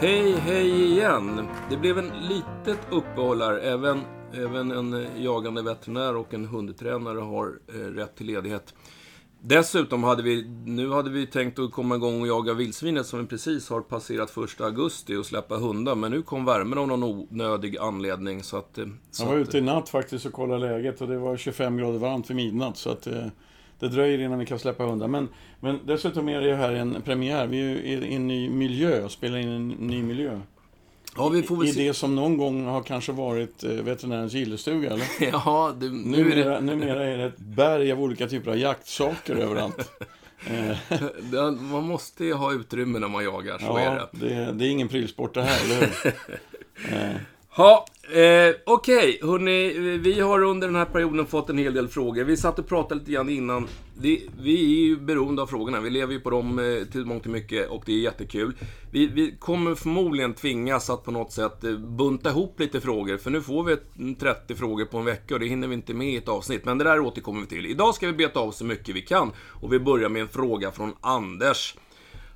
Hej, hej igen. Det blev en litet uppehåll här. Även, även en jagande veterinär och en hundtränare har eh, rätt till ledighet. Dessutom hade vi, nu hade vi tänkt att komma igång och jaga vildsvinet som vi precis har passerat första augusti och släppa hundar. Men nu kom värmen av någon onödig anledning så att... eh, Så Jag var att, ute i natt faktiskt och kollade läget och det var 25 grader varmt vid midnatt så att eh, det dröjer innan vi kan släppa hundar. Men, men dessutom är det här en premiär. Vi är i en ny miljö och spelar in en ny miljö. ja, vi får väl I se. det som någon gång har kanske varit eh, veterinärens gillestuga, eller? Ja, det, nu är det... Numera, numera är det ett berg av olika typer av jaktsaker överallt. Eh, Man måste ju ha utrymme när man jagar, så är det. ja, det, det är ingen prylsport det här, eller hur? Ja, eh, okej. Hörrni, eh, vi har under den här perioden fått en hel del frågor. Vi satt och pratade lite grann innan. Det, vi är ju beroende av frågorna. Vi lever ju på dem eh, till mångt och mycket och det är jättekul. Vi, vi kommer förmodligen tvingas att på något sätt eh, bunta ihop lite frågor. För nu får vi 30 mm, frågor på en vecka och det hinner vi inte med i ett avsnitt. Men det där återkommer vi till. Idag ska vi beta av så mycket vi kan. Och vi börjar med en fråga från Anders.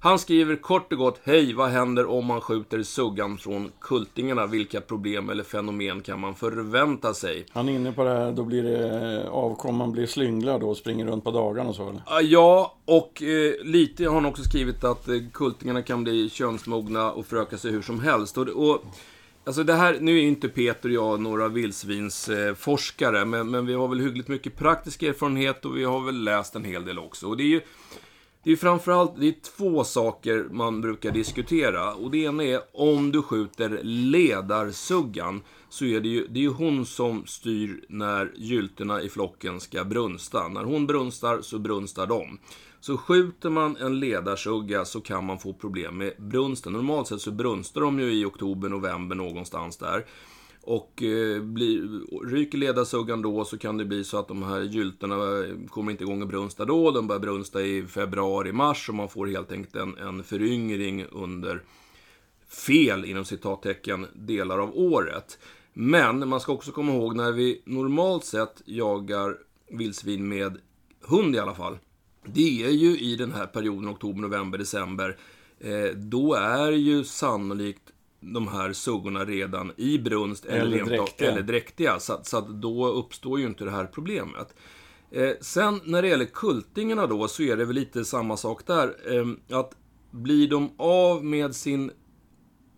Han skriver kort och gott Hej, vad händer om man skjuter suggan från kultingarna? Vilka problem eller fenomen kan man förvänta sig? han är inne på det här, då blir det eh, avkomman blir slynglar då och springer runt på dagarna och så, eller? Ja, och eh, lite har han också skrivit att eh, kultingarna kan bli könsmogna och föröka sig hur som helst. Och, och, alltså det här, nu är ju inte Peter och jag några vildsvinsforskare, eh, forskare, men, men vi har väl hyggligt mycket praktisk erfarenhet och vi har väl läst en hel del också. Och det är ju det är framförallt det är två saker man brukar diskutera. Och det ena är om du skjuter ledarsuggan så är det ju, det är ju hon som styr när gyltorna i flocken ska brunsta. När hon brunstar så brunstar de. Så skjuter man en ledarsugga så kan man få problem med brunsten. Normalt sett så brunstar de ju i oktober, november någonstans där. Och eh, blir, ryker ledarsuggan då så kan det bli så att de här gyltorna eh, kommer inte igång och brunsta då. De börjar brunsta i februari, mars och man får helt enkelt en, en föryngring under fel, inom citattecken, delar av året. Men man ska också komma ihåg när vi normalt sett jagar vildsvin med hund i alla fall. Det är ju i den här perioden, oktober, november, december. Eh, då är ju sannolikt de här suggorna redan i brunst eller, Eller dräktiga. eller dräktiga. Så, så att då uppstår ju inte det här problemet. Eh, sen när det gäller kultingarna då så är det väl lite samma sak där. Eh, att blir de av med sin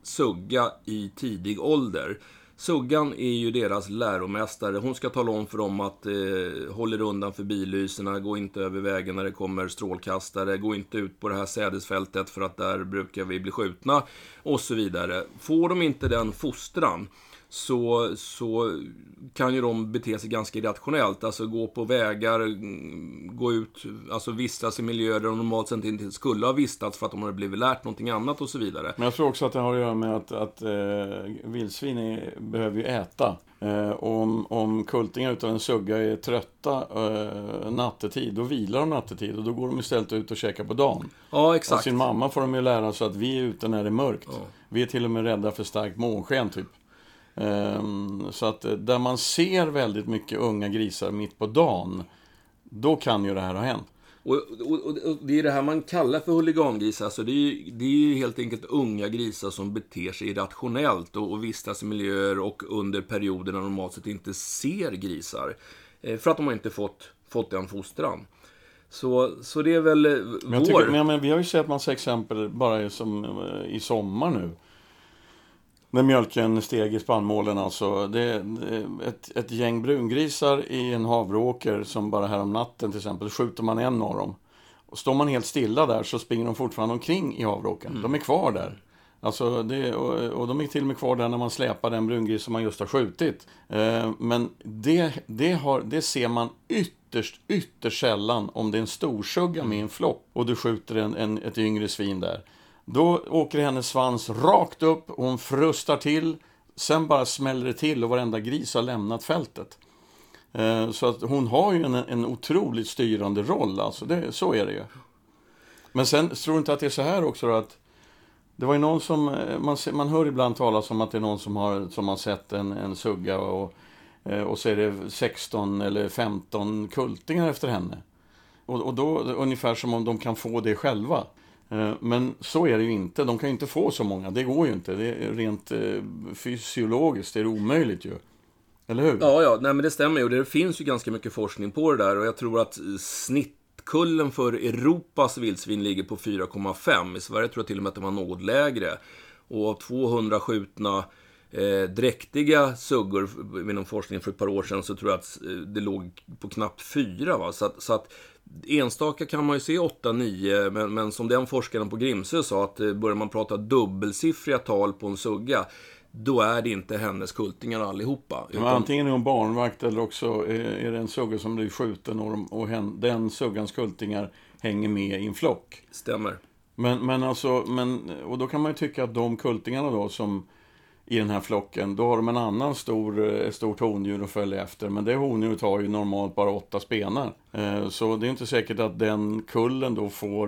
sugga i tidig ålder. Suggan är ju deras läromästare. Hon ska tala om för dem att eh, håll er undan för billyserna, gå inte över vägen när det kommer strålkastare, gå inte ut på det här sädesfältet för att där brukar vi bli skjutna och så vidare. Får de inte den fostran så, så kan ju de bete sig ganska irrationellt. Alltså gå på vägar, mm, gå ut, alltså vistas i miljöer där de normalt sett inte skulle ha vistats för att de har blivit lärt någonting annat och så vidare. Men jag tror också att det har att göra med att, att eh, vildsvin är, behöver ju äta. Eh, om, om kultingar utan en sugga är trötta eh, nattetid, då vilar de nattetid och då går de istället ut och käkar på dagen. Ja, Av exakt. sin mamma får de ju lära sig att vi är ute när det är mörkt. Ja. Vi är till och med rädda för starkt månsken, typ. Ehm, så att eh, där man ser väldigt mycket unga grisar mitt på dagen, då kan ju det här ha hänt. Och, och, och, det är det här man kallar för huligangrisar. Alltså det, är, ju- det är ju helt enkelt unga grisar som beter sig irrationellt och, och vistas i miljöer och under perioder när de normalt sett inte ser grisar. Eh, för att de har inte fått, fått den fostran. Så, så det är väl eh, Men, jag vår... tycker, men, men vi har ju sett massa exempel bara som, i sommar nu. När mjölken steg i spannmålen alltså. Det, det, ett, ett gäng brungrisar i en havreåker som bara här om natten till exempel, skjuter man en av dem. Och står man helt stilla där så springer de fortfarande omkring i havreåkern. De är kvar där. Alltså det, och, och de är till och med kvar där när man släpar den brungris som man just har skjutit. Eh, men det, det, har, det ser man ytterst, ytterst sällan om det är en storsugga med i en flock och du skjuter en, en, ett yngre svin där. Då åker hennes svans rakt upp och hon frustar till. Sen bara smäller det till och varenda gris har lämnat fältet. Eh, så att hon har ju en, en otroligt styrande roll, alltså det, så är det ju. Men sen tror du inte att det är så här också då att det var ju någon som, eh, man, man hör ibland talas om att det är någon som har, som har sett en, en sugga och, eh, och så är det 16 eller 15 kultingar efter henne. Och, och då ungefär som om de kan få det själva. Eh, men så är det ju inte. De kan ju inte få så många. Det går ju inte. Det är rent eh, fysiologiskt det är det omöjligt ju. Eller hur? Ja, ja, nej men det stämmer ju. Det finns ju ganska mycket forskning på det där och jag tror att eh, snittkullen för Europas vildsvin ligger på 4,5. I Sverige tror jag till och med att det var något lägre. Och av 200 skjutna eh, dräktiga suggor inom forskningen för ett par år sedan så tror jag att det låg på knappt 4. Va? Så, att, så att enstaka kan man ju se 8-9, men, men som den forskaren på Grimsö sa att eh, börjar man prata dubbelsiffriga tal på en sugga då är det inte hennes kultingar allihopa. Men antingen är hon barnvakt eller också är, är det en sugga som blir skjuten och, de, och hen, den suggans kultingar hänger med i en flock. Stämmer. Men, men alltså, men, och då kan man ju tycka att de kultingarna då som i den här flocken, då har de en annan stor, eh, stort hondjur att följa efter. Men det hondjuret har ju normalt bara åtta spenar. Eh, så det är inte säkert att den kullen då får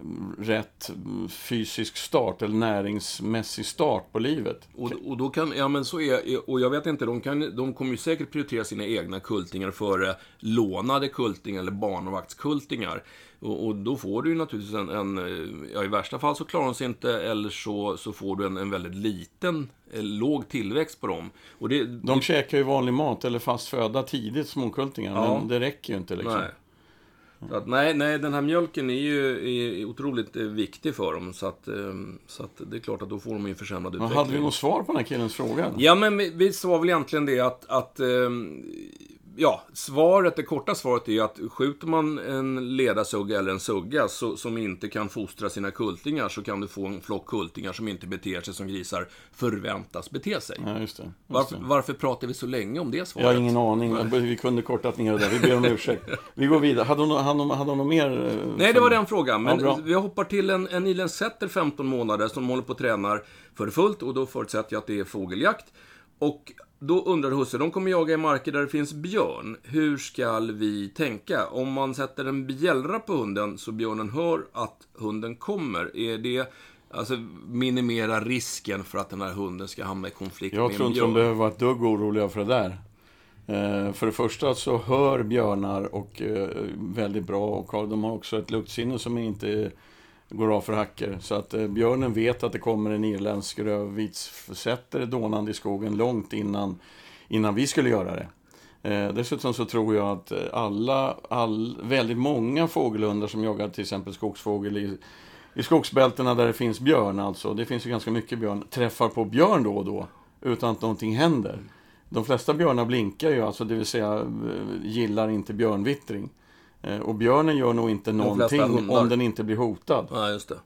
mm, rätt mm, fysisk start eller näringsmässig start på livet. Och, och då kan, ja men så är, och jag vet inte, de, kan, de kommer ju säkert prioritera sina egna kultingar före lånade kultingar eller barnvaktskultingar. Och, och då får du ju naturligtvis en, en, ja i värsta fall så klarar de sig inte, eller så, så får du en, en väldigt liten, eh, låg tillväxt på dem. Och det, De käkar ju vanlig mat eller fast föda tidigt, småkultingar, Ja. men det räcker ju inte liksom. Nej. Att, nej, nej, den här mjölken är ju är otroligt eh, viktig för dem. Så att, eh, så att det är klart att då får de ju försämrad Men utveckling. hade vi något svar på den här killens fråga? Ja, men vi, vi sa väl egentligen det att, att ehm, ja, svaret, det korta svaret är att skjuter man en ledarsugga eller en sugga så, som inte kan fostra sina kultingar så kan du få en flock kultingar som inte beter sig som grisar förväntas bete sig. Ja, just det. Just Varför, varför pratar vi så länge om det svaret? Jag har ingen aning. Vi kunde kortat ner det där. Vi ber om ursäkt. Vi går vidare. Hade hon, hade hon, hade hon något mer? eh, Nej, det var den frågan. Men Ja, vi hoppar till en, en Nilen Setter 15 månader som håller på och tränar för fullt och då förutsätter jag att det är fågeljakt. Och då undrar husse, de kommer jaga i marker där det finns björn. Hur ska vi tänka? Om man sätter en bjällra på hunden så björnen hör att hunden kommer, är det Alltså minimera risken för att den här hunden ska hamna i konflikt Jag med tror en inte de björn. behöver vara ett dugg oroliga för det där. Eh, för det första så hör björnar och eh, väldigt bra och de har också ett luktsinne som inte går av för hacker. Så att eh, björnen vet att det kommer en irländsk rödvitsförsättare dånande i skogen långt innan, innan vi skulle göra det. Eh, dessutom så tror jag att eh, alla, all, väldigt många fågelhundar som jagar till exempel skogsfågel i, i skogsbältena där det finns björn, alltså, det finns ju ganska mycket björn, träffar på björn då och då utan att någonting händer. De flesta björnar blinkar ju, alltså det vill säga eh, gillar inte björnvittring. Eh, Och björnen gör nog inte någonting om den inte blir hotad. Ja, just det.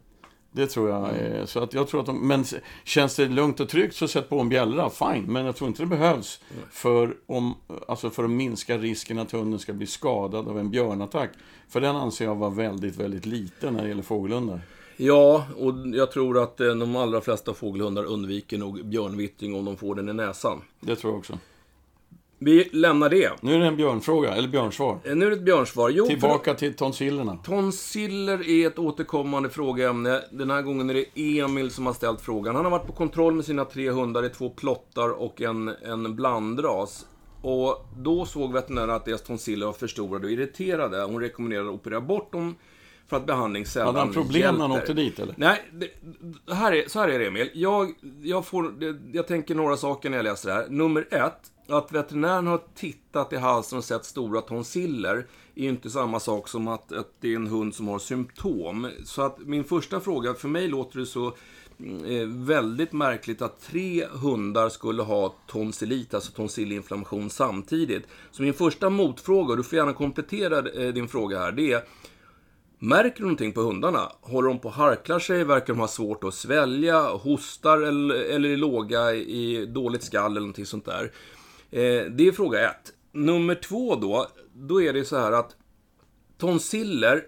Det tror jag. är- Så att jag tror att de, men känns det lugnt och tryggt så sätt på en bjällra, fine. Men jag tror inte det behövs för, om, alltså för att minska risken att hunden ska bli skadad av en björnattack. För den anser jag vara väldigt, väldigt liten när det gäller fågelhundar. Ja, och jag tror att eh, de allra flesta fågelhundar undviker nog björnvittring om de får den i näsan. Det tror jag också. Vi lämnar det. Nu är det en björnfråga, eller björnsvar. Eh, Nu är det ett björnsvar. Jo, för Tillbaka till tonsillerna. tonsiller är ett återkommande frågeämne. Den här gången är det Emil som har ställt frågan. Han har varit på kontroll med sina tre hundar i två plottar och en, en blandras. Och då såg veterinären att deras tonsiller var förstorade och irriterade. Hon rekommenderade att operera bort dem för att behandling sällan Hade han problem när han hjälper. åkte dit, eller? Nej, det, det här är, så här är det Emil. Jag, jag, får, det- jag tänker några saker när jag läser det här. Nummer ett, att veterinären har tittat i halsen och sett stora tonsiller är ju inte samma sak som att, att det är en hund som har symptom. Så att min första fråga, för mig låter det så eh, väldigt märkligt att tre hundar skulle ha tonsillit, alltså tonsillinflammation samtidigt. Så min första motfråga, och du får gärna komplettera eh, din fråga här, det är Märker du någonting på hundarna? Håller de på att harklar sig? Verkar de ha svårt att svälja? Hostar eller, eller är låga i dåligt skall eller någonting sånt där? Eh, det är fråga ett. Nummer två då, då är det så här att tonsiller,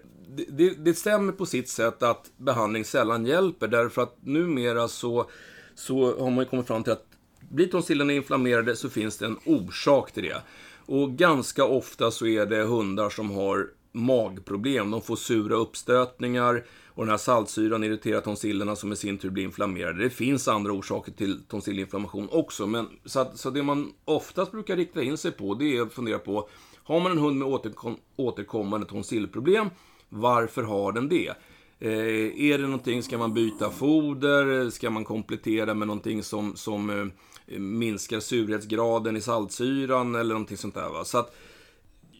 det, det, stämmer på sitt sätt att behandling sällan hjälper därför att numera så, så har man ju kommit fram till att blir tonsillerna inflammerade så finns det en orsak till det. Och ganska ofta så är det hundar som har magproblem. De får sura uppstötningar och den här saltsyran irriterar tonsillerna som i sin tur blir inflammerade. Det finns andra orsaker till tonsillinflammation också. Men, så, att, så det man oftast brukar rikta in sig på det är att fundera på Har man en hund med återkom, återkommande tonsillproblem, varför har den det? Eh, är det någonting, ska man byta foder? Ska man komplettera med någonting som, som eh, minskar surhetsgraden i saltsyran eller någonting sånt där. Va? Så att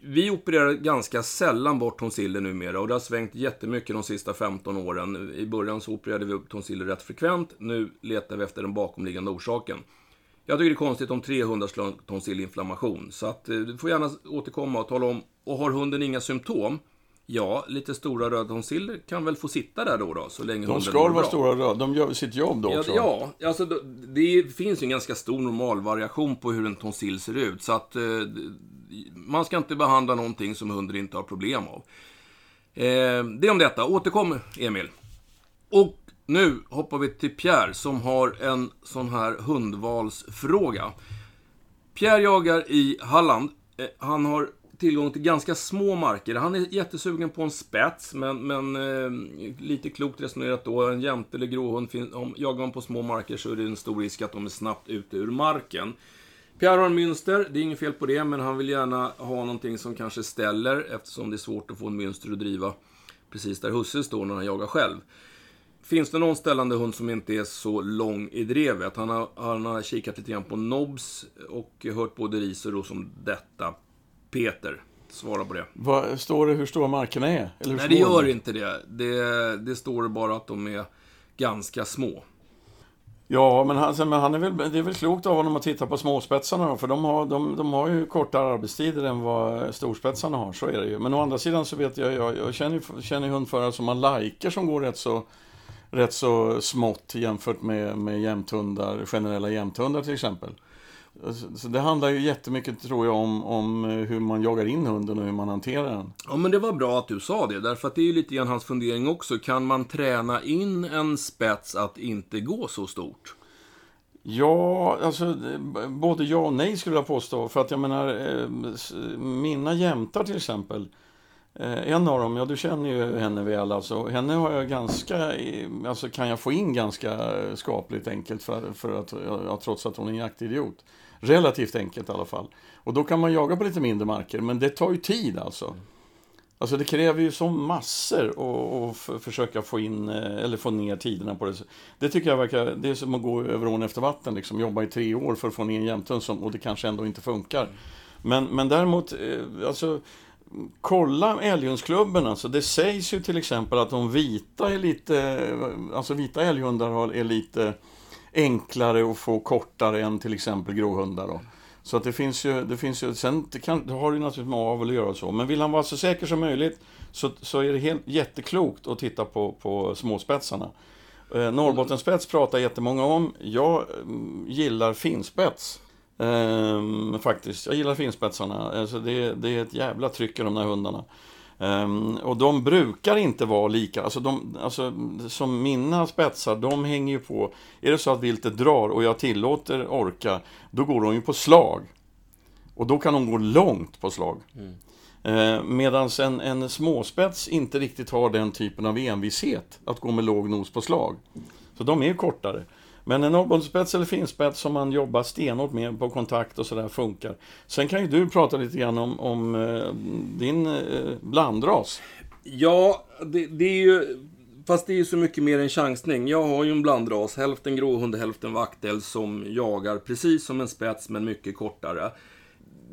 vi opererar ganska sällan bort tonsiller numera och det har svängt jättemycket de sista 15 åren. I början så opererade vi upp tonsiller rätt frekvent. Nu letar vi efter den bakomliggande orsaken. Jag tycker det är konstigt om 300 slår tonsillinflammation. Så att eh, du får gärna återkomma och tala om. Och har hunden inga symptom, Ja, lite stora röda tonsiller kan väl få sitta där då, då så länge De ska vara stora röda, de gör sitt jobb då också. Ja, ja alltså det finns ju en ganska stor normalvariation på hur en tonsill ser ut. Så att eh, man ska inte behandla någonting som hunden inte har problem av. Eh, det om detta. Återkom, Emil. Och nu hoppar vi till Pierre som har en sån här hundvalsfråga. Pierre jagar i Halland. Eh, han har tillgång till ganska små marker. Han är jättesugen på en spets, men, men eh, lite klokt resonerat då. En jämte eller gråhund, om jagar man på små marker så är det en stor risk att de är snabbt ute ur marken. Pierre har en mönster, det är inget fel på det, men han vill gärna ha någonting som kanske ställer, eftersom det är svårt att få en mönster att driva precis där husse står när han jagar själv. Finns det någon ställande hund som inte är så lång i drevet? Han har, han har kikat lite grann på Nobs och hört både ris och ros om detta. Peter, svara på det. Vad, står det hur stora markerna är? Eller Nej, det gör de? inte det. det. Det står bara att de är ganska små. Ja, men han, men han är väl, det är väl klokt av honom att titta på småspetsarna då, för de har, de, de har ju kortare arbetstider än vad storspetsarna har, så är det ju. Men å andra sidan så vet jag, jag, jag känner, känner hundförare som har lajker som går rätt så, rätt så smått jämfört med, med jämthundar, generella jämthundar till exempel. Så det handlar ju jättemycket, tror jag, om, om hur man jagar in hunden och hur man hanterar den. Ja, men det var bra att du sa det, därför att det är ju lite grann hans fundering också. Kan man träna in en spets att inte gå så stort? Ja, alltså både ja och nej skulle jag påstå. För att jag menar, eh, mina jämtar till exempel. Eh, en av dem, ja du känner ju henne väl alltså. Henne har jag ganska, alltså kan jag få in ganska skapligt enkelt för, för att, ja, trots att hon är en jaktidiot. Relativt enkelt i alla fall. Och då kan man jaga på lite mindre marker, men det tar ju tid alltså. Alltså det kräver ju så massor att försöka få in, eh, eller få ner tiderna på det. Det tycker jag verkar, det är som att gå över ån efter vatten, liksom jobba i tre år för att få ner en jämthund och det kanske ändå inte funkar. Men, men däremot, eh, alltså kolla älghundsklubben alltså. Det sägs ju till exempel att de vita är lite, eh, alltså vita älghundar är lite enklare att få kortare än till exempel gråhundar då. Så att det finns ju, det finns ju, sen det kan, det har ju naturligtvis med avel att göra och så. Men vill han vara så säker som möjligt så, så är det helt jätteklokt att titta på, på småspetsarna. Eh, Norrbottenspets pratar jättemånga om. Jag mm, gillar finspets. Ehm, faktiskt. Jag gillar finspetsarna. Alltså det, det är ett jävla tryck i de där hundarna. Um, och de brukar inte vara lika, alltså, de, alltså som mina spetsar, de hänger ju på, är det så att viltet drar och jag tillåter orka, då går de ju på slag. Och då kan de gå långt på slag. Mm. Uh, Medan en, en småspets inte riktigt har den typen av envishet, att gå med låg nos på slag. Så de är kortare. Men en norrbottenspets eller finspets som man jobbar stenhårt med på kontakt och sådär funkar. Sen kan ju du prata lite grann om, om eh, din eh, blandras. Ja, det, det, är ju... Fast det är ju så mycket mer än chansning. Jag har ju en blandras, hälften gråhund hälften vaktel, som jagar precis som en spets, men mycket kortare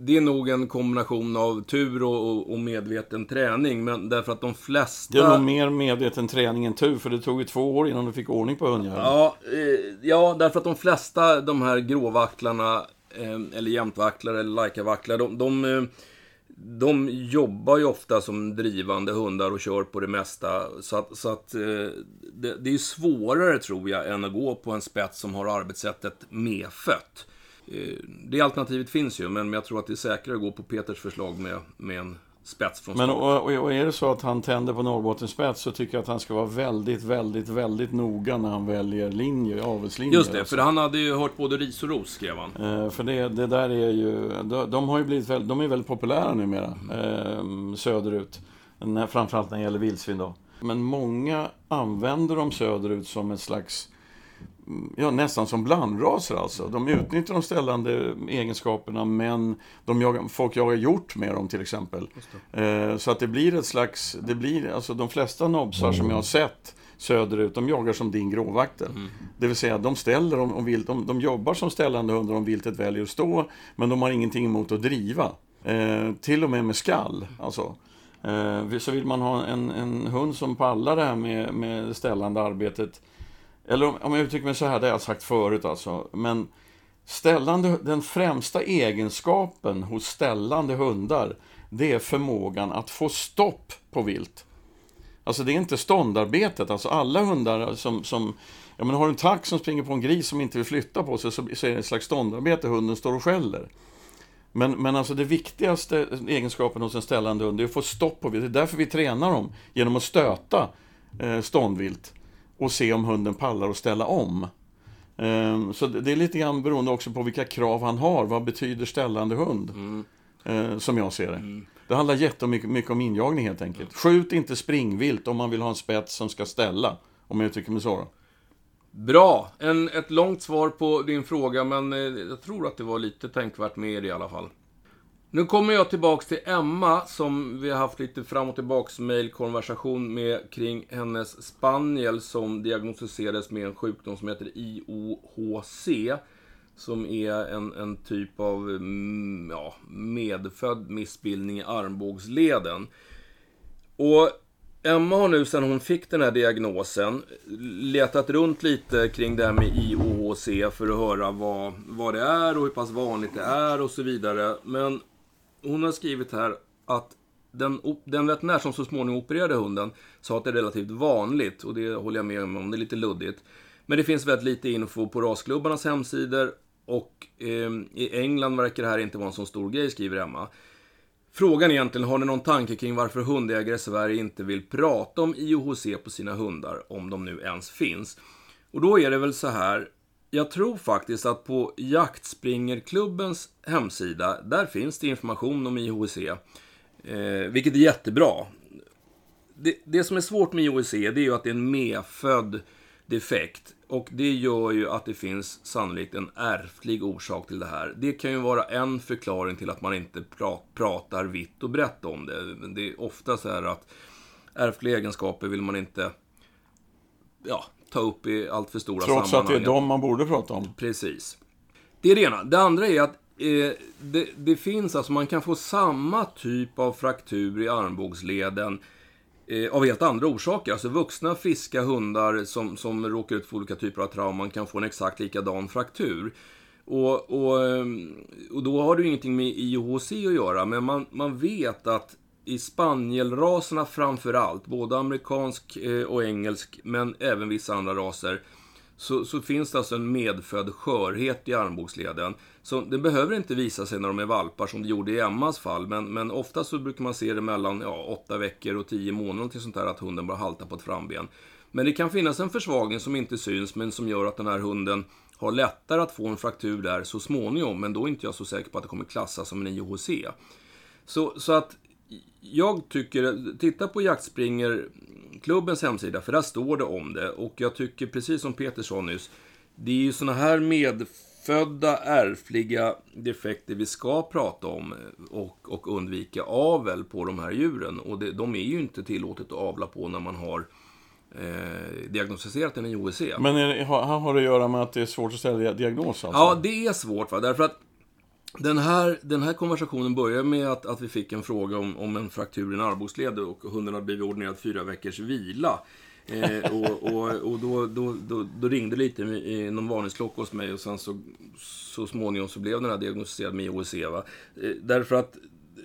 det är nog en kombination av tur och, och, medveten träning, men därför att de flesta... Det är nog mer medveten träning än tur, för det tog ju två år innan du fick ordning på hundjäveln. Ja, eh, ja, därför att de flesta, de här gråvacklarna, eh, eller jämtvacklare eller laikavacklare, de, de, eh, de jobbar ju ofta som drivande hundar och kör på det mesta. Så att, så att eh, det, det är svårare, tror jag, än att gå på en spets som har arbetssättet medfött. Eh, det alternativet finns ju, men jag tror att det är säkrare att gå på Peters förslag med, med en spets från start. Men och, och är det så att han tänder på Norrbottens spets så tycker jag att han ska vara väldigt, väldigt, väldigt noga när han väljer linje, avelslinje. Just det, alltså. för han hade ju hört både ris och ros, skrev han. Eh, för det, det där är ju, de, de har ju blivit väldigt, de är väldigt populära numera, eh, söderut. När, framförallt när det gäller vildsvin då. Men många använder dem söderut som ett slags ja, nästan som blandraser alltså. De utnyttjar de ställande egenskaperna men de jagar, folk jagar hjort med dem till exempel. Eh, så att det blir ett slags, det blir, alltså de flesta nobsar som jag har sett söderut, de jagar som din gråvaktel. Mm. Det vill säga, de ställer om, om vilt, de, de jobbar som ställande hundar om viltet väljer att stå, men de har ingenting emot att driva. Eh, till och med med skall. Alltså. Eh, så vill man ha en, en hund som pallar det här med, med ställande arbetet, eller om, om jag uttrycker mig så här, det har jag sagt förut alltså, men ställande, den främsta egenskapen hos ställande hundar, det är förmågan att få stopp på vilt. Alltså det är inte ståndarbetet, alltså alla hundar som, som Ja, men har du en tax som springer på en gris som inte vill flytta på sig så, så är det ett slags ståndarbete, hunden står och skäller. Men, men alltså det viktigaste egenskapen hos en ställande hund är att få stopp på vilt. Det är därför vi tränar dem, genom att stöta eh, ståndvilt och se om hunden pallar att ställa om. Eh, så det, är lite grann beroende också på vilka krav han har. Vad betyder ställande hund? Mm. Eh, som jag ser det. Mm. Det handlar jättemycket mycket om injagning helt enkelt. Skjut inte springvilt om man vill ha en spets som ska ställa. Om jag uttrycker mig så. Bra! En, ett långt svar på din fråga, men eh, jag tror att det var lite tänkvärt med i alla fall. Nu kommer jag tillbaks till Emma, som vi har haft lite fram och tillbaks mejlkonversation med kring hennes spaniel som diagnostiserades med en sjukdom som heter IOHC. Som är en, en typ av mm, ja, medfödd missbildning i armbågsleden. Och Emma har nu sedan hon fick den här diagnosen letat runt lite kring det här med IOHC för att höra vad, vad det är och hur pass vanligt det är och så vidare. Men hon har skrivit här att den, den veterinär som så småningom opererade hunden sa att det är relativt vanligt och det håller jag med om, det är lite luddigt. Men det finns väldigt lite info på rasklubbarnas hemsidor och eh, i England verkar det här inte vara en så stor grej, skriver Emma. Frågan är egentligen, har ni någon tanke kring varför hundägare i Sverige inte vill prata om IOHC på sina hundar, om de nu ens finns? Och då är det väl så här, jag tror faktiskt att på Jaktspringerklubbens hemsida, där finns det information om IHC. Eh, vilket är jättebra. Det, det, som är svårt med IHC, det är ju att det är en medfödd defekt. Och det gör ju att det finns sannolikt en ärftlig orsak till det här. Det kan ju vara en förklaring till att man inte pra pratar vitt och brett om det. Det är ofta så här att ärftliga egenskaper vill man inte ja, ta upp i allt för stora Trots sammanhang. Trots att det är de man borde prata om. Precis. Det är det ena. Det andra är att eh, det, det, finns, alltså man kan få samma typ av fraktur i armbågsleden eh, av helt andra orsaker. Alltså vuxna friska hundar som, som råkar ut för olika typer av trauman kan få en exakt likadan fraktur. Och, och, ehm, och då har det ju ingenting med IOHC att göra, men man, man vet att i spanielraserna framför allt, både amerikansk eh, och engelsk, men även vissa andra raser, så, så, finns det alltså en medfödd skörhet i armbågsleden. Så det behöver inte visa sig när de är valpar som det gjorde i Emmas fall, men, men ofta så brukar man se det mellan ja, åtta veckor och tio månader till sånt där att hunden bara halta på ett framben. Men det kan finnas en försvagning som inte syns, men som gör att den här hunden har lättare att få en fraktur där så småningom, men då är inte jag så säker på att det kommer klassas som en IHC. Så, så att jag tycker, titta på Jaktspringer-klubbens hemsida, för där står det om det. Och jag tycker, precis som Peter sa nyss, det är ju såna här medfödda ärftliga defekter vi ska prata om och, och undvika avel på de här djuren. Och det, de är ju inte tillåtet att avla på när man har eh, diagnostiserat en IOEC. Men är, har, har det att göra med att det är svårt att ställa diagnos? Alltså? Ja, det är svårt. Va? Därför att den här, den här konversationen börjar med att, att vi fick en fråga om, om en fraktur i en armbågsled och hunden hade blivit ordinerad fyra veckors vila. Eh, och och, och då, då, då, då, ringde lite i någon varningsklocka hos mig och sen så, så småningom så blev den här diagnostiserad med IOC. Va? Eh, därför att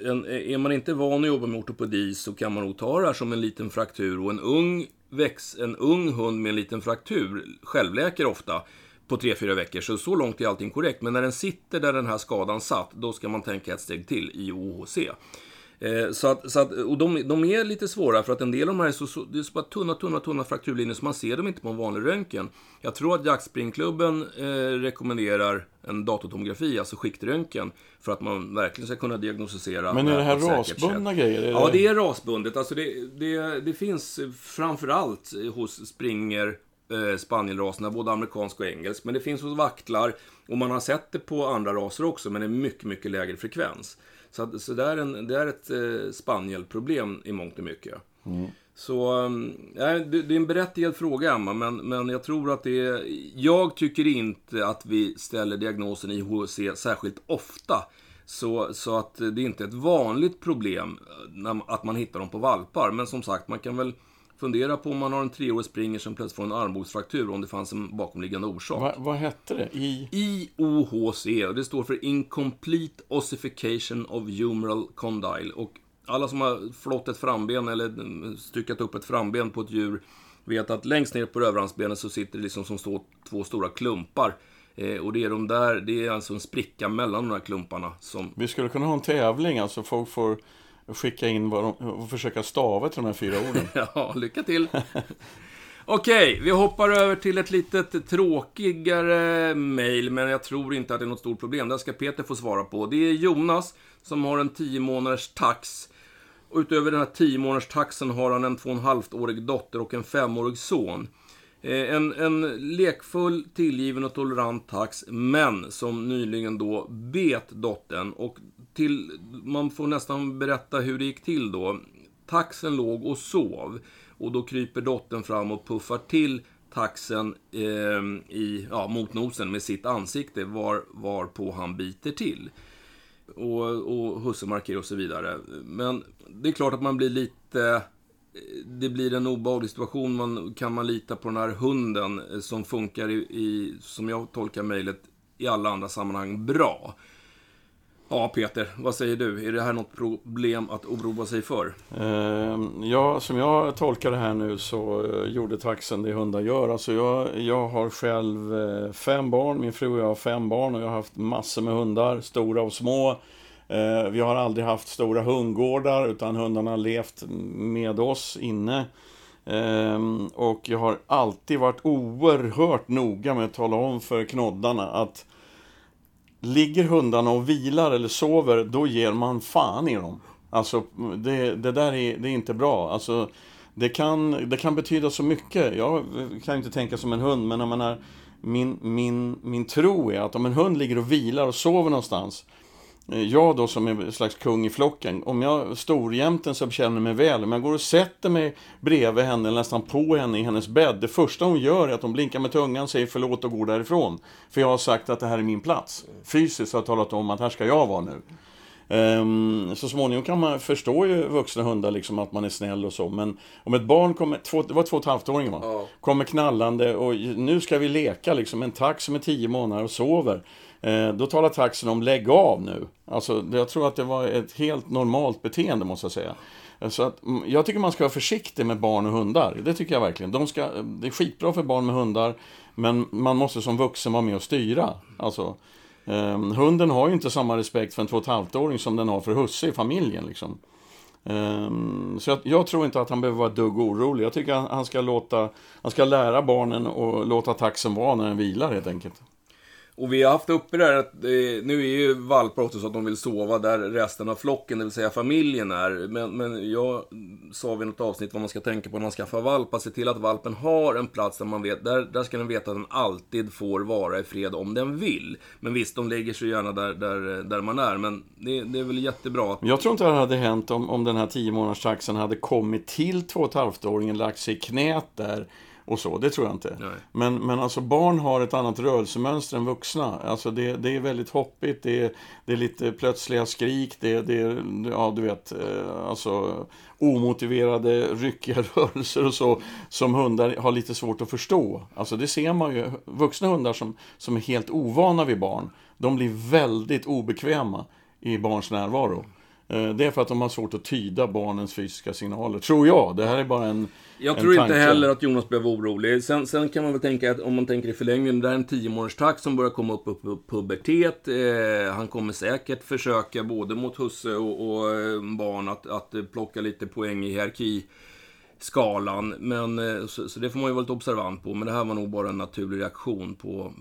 en, är man inte van att jobba med ortopedi så kan man nog ta det här som en liten fraktur och en ung, väx, en ung hund med en liten fraktur självläker ofta på 3-4 veckor. Så så långt är allting korrekt. Men när den sitter där den här skadan satt, då ska man tänka ett steg till i OHC. Eh, så att, så att, och de, de, är lite svåra för att en del av de här är så, så, det är så bara tunna, tunna, tunna frakturlinjer så man ser dem inte på en vanlig röntgen. Jag tror att Jaktspringklubben eh, rekommenderar en datortomografi, alltså skiktröntgen, för att man verkligen ska kunna diagnostisera. Men är det här rasbundna grejer? Är ja, det är rasbundet. Alltså det, det, det finns framförallt hos Springer eh, spanielraserna, både amerikansk och engelsk. Men det finns hos vaktlar och man har sett det på andra raser också, men en mycket, mycket lägre frekvens. Så, att, så det, är en, det är ett eh, spanielproblem i mångt och mycket. Mm. Så, äh, det, det är en berättigad fråga, Emma, men, men jag tror att det är... Jag tycker inte att vi ställer diagnosen IHC särskilt ofta. Så, så att det är inte ett vanligt problem när, att man hittar dem på valpar. Men som sagt, man kan väl fundera på om man har en treårig springer som plötsligt får en armbågsfraktur, om det fanns en bakomliggande orsak. Va, vad hette det? I... IOHC, och det står för Incomplete Ossification of Humeral Condyle. Och alla som har flått ett framben eller styckat upp ett framben på ett djur vet att längst ner på överhandsbenet så sitter det liksom som står två stora klumpar. Eh, och det är de där, det är alltså en spricka mellan de här klumparna som... Vi skulle kunna ha en tävling, alltså folk får skicka in vad de, och försöka stava till de här fyra orden. ja, lycka till! Okej, vi hoppar över till ett litet tråkigare mail, men jag tror inte att det är något stort problem. Det ska Peter få svara på. Det är Jonas som har en 10 månaders tax. Och utöver den här 10 månaders taxen har han en 2,5-årig dotter och en 5-årig son. Eh, en, en lekfull, tillgiven och tolerant tax, men som nyligen då bet dottern. Och till, man får nästan berätta hur det gick till då. Taxen låg och sov. Och då kryper dottern fram och puffar till taxen eh, i, ja, mot nosen med sitt ansikte, var, varpå han biter till. Och, och husse markerar och så vidare. Men det är klart att man blir lite... Eh, det blir en obehaglig situation. Man, kan man lita på den här hunden eh, som funkar i, i som jag tolkar mejlet, i alla andra sammanhang bra? Ja, Peter, vad säger du? Är det här något problem att oroa sig för? Eh, ja, som jag tolkar det här nu så eh, gjorde taxen det hundar gör. Alltså jag, jag har själv eh, fem barn, min fru och jag har fem barn och jag har haft massor med hundar, stora och små. Eh, vi har aldrig haft stora hundgårdar utan hundarna har levt med oss inne. Ehm, och jag har alltid varit oerhört noga med att tala om för knoddarna att Ligger hundarna och vilar eller sover, då ger man fan i dem. Alltså, det, det där är, det är inte bra. Alltså, det kan, det kan betyda så mycket. Jag kan inte tänka som en hund, men jag menar, min, min, min tro är att om en hund ligger och vilar och sover någonstans, jag då som är en slags kung i flocken, om jag storjämten som känner mig väl, om jag går och sätter mig bredvid henne, eller nästan på henne i hennes bädd, det första hon gör är att hon blinkar med tungan, säger förlåt och går därifrån. För jag har sagt att det här är min plats. Fysiskt har jag talat om att här ska jag vara nu. Um, så småningom kan man förstå ju vuxna hundar liksom att man är snäll och så. Men om ett barn kommer, två, det var två och ett halvt åring va? Ja. Kommer knallande och nu ska vi leka liksom. En tax som är tio månader och sover. Eh, då talar taxen om lägg av nu. Alltså, jag tror att det var ett helt normalt beteende måste jag säga. Eh, så att, mm, jag tycker man ska vara försiktig med barn och hundar. Det tycker jag verkligen. De ska, eh, det är skitbra för barn med hundar, men man måste som vuxen vara med och styra. Alltså, eh, hunden har ju inte samma respekt för en två och ett halvt-åring som den har för husse i familjen. Liksom. Eh, så jag, jag, tror inte att han behöver vara ett dugg orolig. Jag tycker att han ska, låta, han ska lära barnen och låta taxen vara när den vilar helt enkelt. Och vi har haft uppe det här att eh, nu är ju valpar också så att de vill sova där resten av flocken, det vill säga familjen är. Men, men jag sa vid något avsnitt vad man ska tänka på när man skaffar valp, att se till att valpen har en plats där man vet, där, där ska den veta att den alltid får vara i fred om den vill. Men visst, de lägger sig gärna där, där, där man är, men det, det är väl jättebra. Att... Jag tror inte det hade hänt om, om den här 10 månaders taxen hade kommit till 2,5-åringen, lagt sig i knät där och så, det tror jag inte. Men, men alltså barn har ett annat rörelsemönster än vuxna. Alltså det, det är väldigt hoppigt, det är, det är lite plötsliga skrik, det, det är, ja du vet, eh, alltså omotiverade ryckiga rörelser och så som hundar har lite svårt att förstå. Alltså det ser man ju, vuxna hundar som, som är helt ovana vid barn, de blir väldigt obekväma i barns närvaro. Eh, det är för att de har svårt att tyda barnens fysiska signaler, tror jag. Det här är bara en Jag tror tanke. inte heller att Jonas blev orolig. Sen, sen, kan man väl tänka att om man tänker i förlängningen, det är en 10 månaders takt som börjar komma upp på pubertet. Eh, han kommer säkert försöka, både mot husse och, och eh, barn, att, att plocka lite poäng i hierarki skalan. Men, eh, så, så, det får man ju vara lite observant på. Men det här var nog bara en naturlig reaktion på,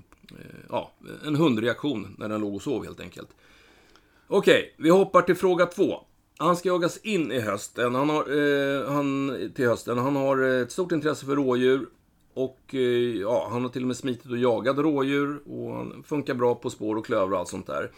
ja, en hundreaktion när den låg och sov helt enkelt. Okej, vi hoppar till fråga två. Han ska jagas in i hösten. Han har, eh, han, till hösten. Han har eh, ett stort intresse för rådjur. Och eh, ja, han har till och med smitit och jagat rådjur och han funkar bra på spår och klöver och allt sånt där.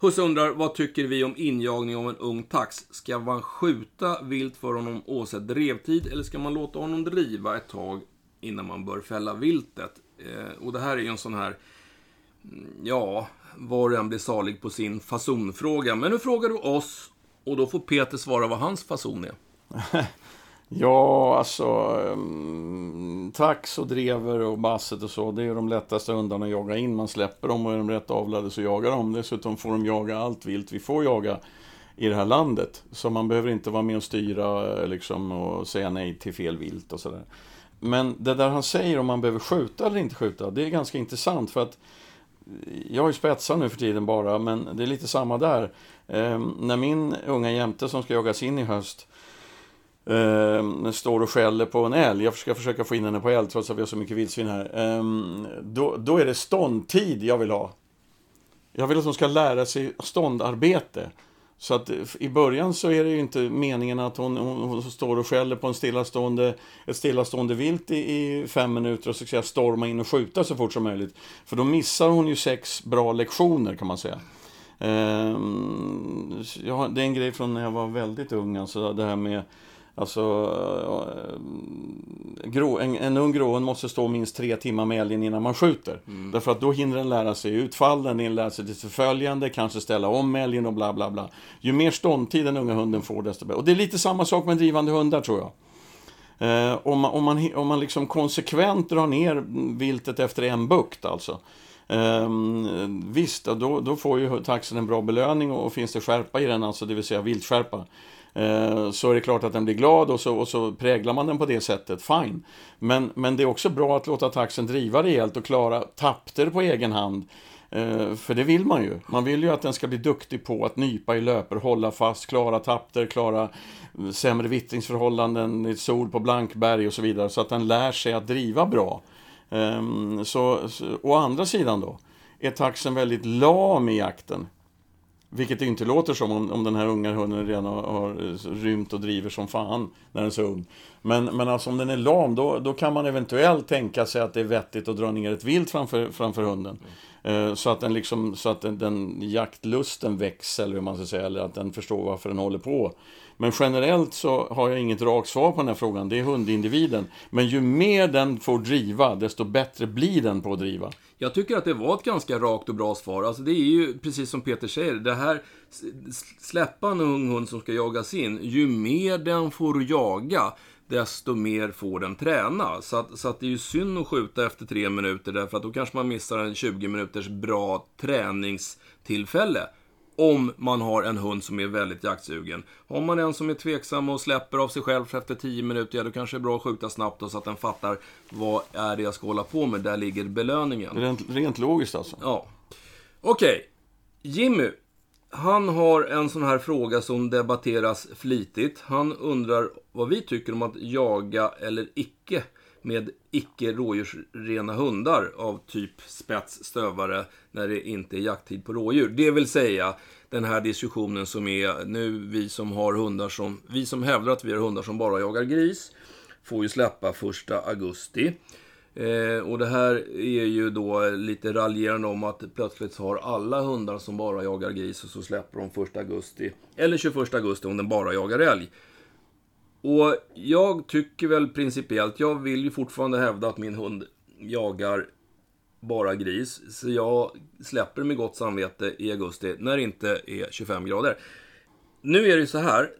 Husse undrar, vad tycker vi om injagning av en ung tax? Ska man skjuta vilt för honom oavsett drevtid eller ska man låta honom driva ett tag innan man bör fälla viltet? Eh, och det här är ju en sån här, mm, ja, var och en blir salig på sin fasonfråga. Men nu frågar du oss och då får Peter svara vad hans fason är. Ja, alltså um, tax och drever och basset och så, det är de lättaste hundarna att jaga in. Man släpper dem och är de rätt avlade så jagar de. Dessutom får de jaga allt vilt vi får jaga i det här landet. Så man behöver inte vara med och styra eh, liksom, och säga nej till fel vilt och sådär. Men det där han säger om man behöver skjuta eller inte skjuta, det är ganska intressant för att jag har ju spetsar nu för tiden bara, men det är lite samma där. Eh, när min unga jämte som ska jagas in i höst eh, står och skäller på en älg, jag ska försöka få in henne på älg trots att vi har så mycket vildsvin här. Eh, då, då är det ståndtid jag vill ha. Jag vill att hon ska lära sig ståndarbete. Så att i början så är det ju inte meningen att hon, hon, hon står och skäller på en stillastående, ett stillastående vilt i, i fem minuter och så ska jag storma in och skjuta så fort som möjligt. För då missar hon ju sex bra lektioner kan man säga. Ehm, ja, det är en grej från när jag var väldigt ung, alltså det här med Alltså, eh, grå, en, en ung gråen måste stå minst tre timmar med älgen innan man skjuter. Mm. Därför att då hinner den lära sig utfallen, den lära sig till förföljande, kanske ställa om älgen och bla bla bla. Ju mer ståndtid den unga hunden får, desto bättre. Och det är lite samma sak med drivande hundar, tror jag. Eh, om man, om man, om man liksom konsekvent drar ner viltet efter en bukt, alltså. Eh, visst, då, då får ju taxen en bra belöning och, och finns det skärpa i den, alltså det vill säga viltskärpa Eh, Eh, så är det klart att den blir glad och så, och så präglar man den på det sättet, fine. Men, men det är också bra att låta taxen driva rejält och klara tapter på egen hand. Eh, för det vill man ju. Man vill ju att den ska bli duktig på att nypa i löper, hålla fast, klara tapter, klara eh, sämre vittringsförhållanden, sol på blankberg och så vidare. Så att den lär sig att driva bra. Ehm, så, så, å andra sidan då, är taxen väldigt lam i jakten. Vilket det inte låter som om, om den här unga hunden redan har, har rymt och driver som fan när den är så ung. Men, men alltså om den är lam, då, då kan man eventuellt tänka sig att det är vettigt att dra ner ett vilt framför, framför hunden. Mm. Eh, så att, den, liksom, så att den, den jaktlusten väcks, eller hur man ska säga, eller att den förstår varför den håller på. Men generellt så har jag inget rakt svar på den här frågan. Det är hundindividen. Men ju mer den får driva, desto bättre blir den på att driva. Jag tycker att det var ett ganska rakt och bra svar. Alltså det är ju precis som Peter säger, det här släppa en ung hund som ska jagas in, ju mer den får jaga, desto mer får den träna. Så att, så att det är ju synd att skjuta efter tre minuter, därför att då kanske man missar en 20 minuters bra träningstillfälle. Om man har en hund som är väldigt jaktsugen. Har man en som är tveksam och släpper av sig själv efter 10 minuter, ja då kanske det är bra att skjuta snabbt då, så att den fattar vad är det jag ska hålla på med. Där ligger belöningen. Rent, rent logiskt alltså? Ja. Okej. Okay. Jimmy. Han har en sån här fråga som debatteras flitigt. Han undrar vad vi tycker om att jaga eller icke med icke rådjursrena hundar av typ spets, stövare, när det inte är jakttid på rådjur. Det vill säga den här diskussionen som är nu, vi som har hundar som, vi som hävdar att vi har hundar som bara jagar gris, får ju släppa första augusti. Eh, och det här är ju då lite raljerande om att plötsligt så har alla hundar som bara jagar gris och så släpper de första augusti. Eller 21 augusti om den bara jagar älg. Och jag tycker väl principiellt, jag vill ju fortfarande hävda att min hund jagar bara gris. Så jag släpper med gott samvete i augusti när det inte är 25 grader. Nu är det ju så här.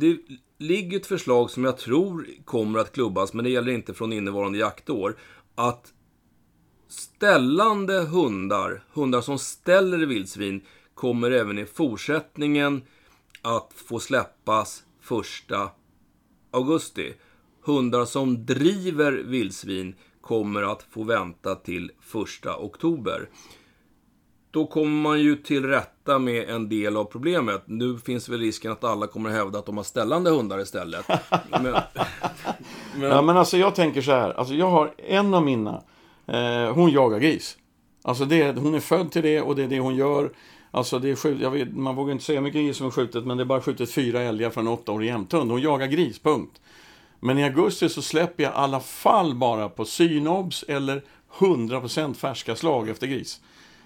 Det ligger ett förslag som jag tror kommer att klubbas, men det gäller inte från innevarande jaktår. Att ställande hundar, hundar som ställer vildsvin, kommer även i fortsättningen att få släppas första augusti. Hundar som driver vildsvin kommer att få vänta till första oktober. Då kommer man ju till rätta med en del av problemet. Nu finns väl risken att alla kommer att hävda att de har ställande hundar istället. men, men... Ja, men alltså jag tänker så här. Alltså jag har en av mina. Eh, hon jagar gris. Alltså det, hon är född till det och det är det hon gör. Alltså det är skjut, vet, man vågar inte säga hur mycket gris som är skjutet, men det är bara skjutit fyra älgar från en åttaårig jämthund. Hon jagar gris, punkt. Men i augusti så släpper jag i alla fall bara på synobs eller 100% färska slag efter gris.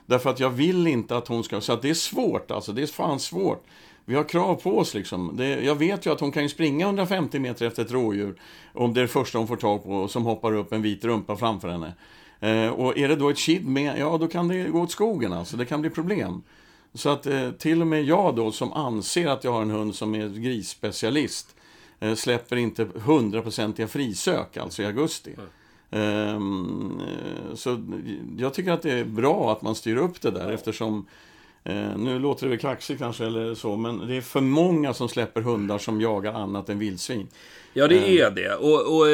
Därför att jag vill inte att hon ska... Så att det är svårt alltså, det är fan svårt. Vi har krav på oss liksom. Det, jag vet ju att hon kan ju springa 150 meter efter ett rådjur. Om det är det första hon får tag på som hoppar upp en vit rumpa framför henne. Eh, och är det då ett kid med, ja då kan det gå åt skogen alltså. Det kan bli problem. Så att eh, till och med jag då som anser att jag har en hund som är grisspecialist eh, släpper inte hundraprocentiga frisök alltså i augusti. Mm. Um, så jag tycker att det är bra att man styr upp det där eftersom Eh, nu låter det väl kaxigt kanske eller så, men det är för många som släpper hundar som jagar annat än vildsvin. Ja, det eh. är det. Och, och,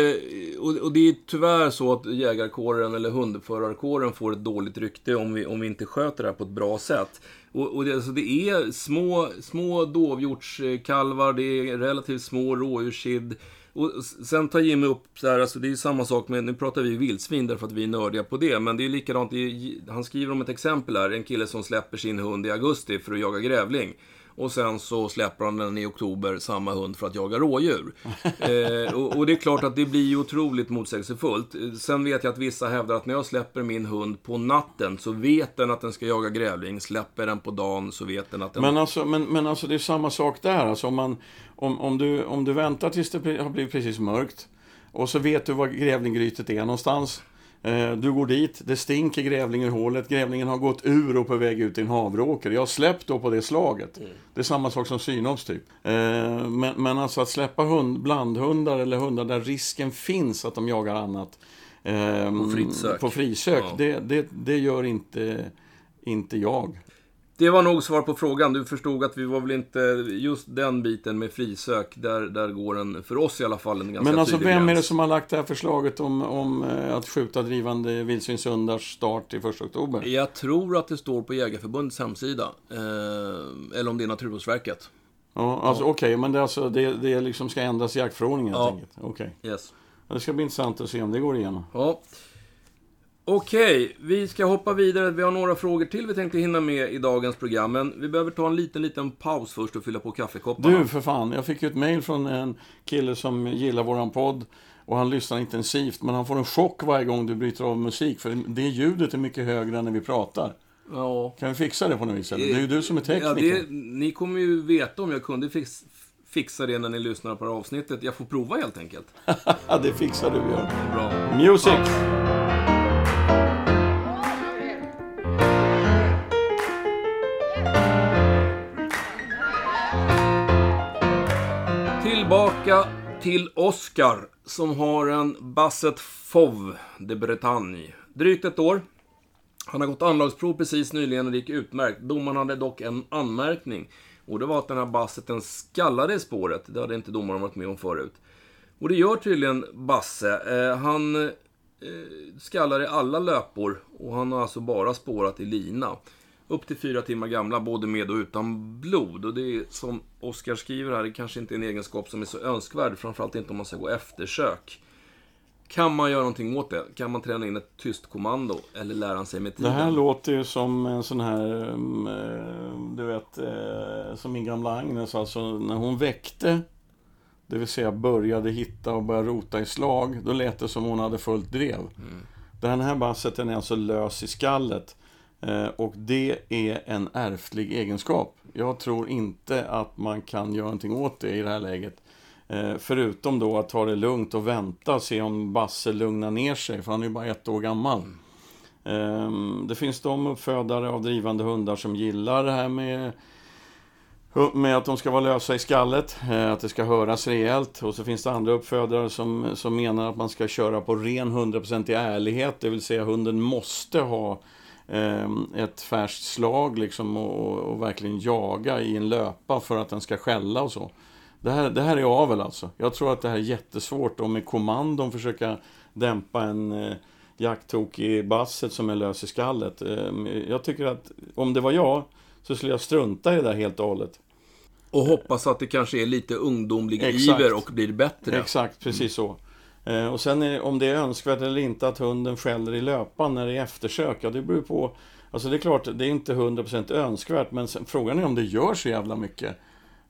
och, och, det är tyvärr så att jägarkåren eller hundförarkåren får ett dåligt rykte om vi, om vi inte sköter det här på ett bra sätt. Och, och det, alltså det är små, små dovhjortskalvar, det är relativt små rådjurskid. Och sen tar Jimmy upp så här, alltså det är samma sak med, nu pratar vi vildsvin därför att vi är nördiga på det, men det är likadant, han skriver om ett exempel här, en kille som släpper sin hund i augusti för att jaga grävling. Och sen så släpper han den i oktober, samma hund, för att jaga rådjur. eh, och, och, det är klart att det blir ju otroligt motsägelsefullt. Sen vet jag att vissa hävdar att när jag släpper min hund på natten så vet den att den ska jaga grävling. Släpper den på dagen så vet den att den... Men alltså, men, men alltså det är samma sak där. Alltså om, man, om, om, du, om du väntar tills det har blivit precis mörkt och så vet du var grävlinggrytet är någonstans. Eh, du går dit, det stinker grävling ur hålet, grävlingen har gått ur och på väg ut i en havråker. Jag har släppt då på det slaget. Mm. Det är samma sak som synops typ. Eh, men, men alltså att släppa hund, blandhundar eller hundar där risken finns att de jagar annat. På frisök. På frisök. Ja. Det, det, det gör inte, inte jag. Det var nog svar på frågan. Du förstod att vi var väl inte just den biten med frisök. Där, där går en, för oss i alla fall, en ganska Men alltså vem är det som har lagt det här förslaget om, om eh, att skjuta drivande vildsvinshundars start i 1 oktober? Jag tror att det står på Jägarförbundets hemsida. Eh, eller om det är Naturvårdsverket. Ja, alltså ja. okej, okay, men det, alltså, det, det liksom ska ändras i jaktförordningen helt ja. enkelt? Okej. Okay. Yes. Det ska bli intressant att se om det går igenom. Ja. Okej, vi ska hoppa vidare. Vi har några frågor till vi tänkte hinna med i dagens program. Men vi behöver ta en liten, liten paus först och fylla på kaffekopparna. Du, för fan. Jag fick ju ett mail från en kille som gillar våran podd. Och han lyssnar intensivt. Men han får en chock varje gång du bryter av musik. För det ljudet är mycket högre än när vi pratar. Ja. Kan vi fixa det på något vis? Eller? Det är ju du som är tekniker. Ja, det, ni kommer ju veta om jag kunde fix, fixa det när ni lyssnar på det här avsnittet. Jag får prova helt enkelt. det fixar du, Björn. Bra. Music! Ja. Tillbaka till Oscar som har en Basset Fov de Bretagne. Drygt ett år. Han har gått anlagsprov precis nyligen och det gick utmärkt. Domaren hade dock en anmärkning. Och det var att den här Basseten skallade i spåret. Det hade inte domaren varit med om förut. Och det gör tydligen Basse. Eh, han eh, skallar i alla löpor och han har alltså bara spårat i lina upp till fyra timmar gamla, både med och utan blod. Och det är som Oskar skriver här, det kanske inte är en egenskap som är så önskvärd, framförallt inte om man ska gå eftersök. Kan man göra någonting åt det? Kan man träna in ett tyst kommando? Eller lära sig med tiden? Det här låter ju som en sån här, mm, eh, du vet, eh, som min gamla Agnes, alltså när hon väckte, det vill säga började hitta och började rota i slag, då lät det som hon hade fullt drev. Mm. Den här basseten är alltså lös i skallet. Eh, och det är en ärftlig egenskap. Jag tror inte att man kan göra någonting åt det i det här läget. Eh, förutom då att ta det lugnt och vänta och se om Basse lugnar ner sig, för han är ju bara ett år gammal. Mm. Det finns de uppfödare av drivande hundar som gillar det här med, med att de ska vara lösa i skallet, eh, att det ska höras rejält. Och så finns det andra uppfödare som, som menar att man ska köra på ren 100% i ärlighet, det vill säga hunden måste ha ett färskt slag liksom och, och, verkligen jaga i en löpa för att den ska skälla och så. Det här, det här är avel alltså. Jag tror att det här är jättesvårt att med kommandon försöka dämpa en eh, jakttok i basset som är lös i skallet. Eh, jag tycker att om det var jag så skulle jag strunta i det där helt och hållet. Och hoppas att det kanske är lite ungdomlig Exakt. iver och blir bättre. Exakt, precis så. Eh, och sen är, om det är önskvärt eller inte att hunden skäller i löpan när det är eftersök, ja det beror på. Alltså det är klart, det är inte 100% önskvärt, men sen, frågan är om det gör så jävla mycket.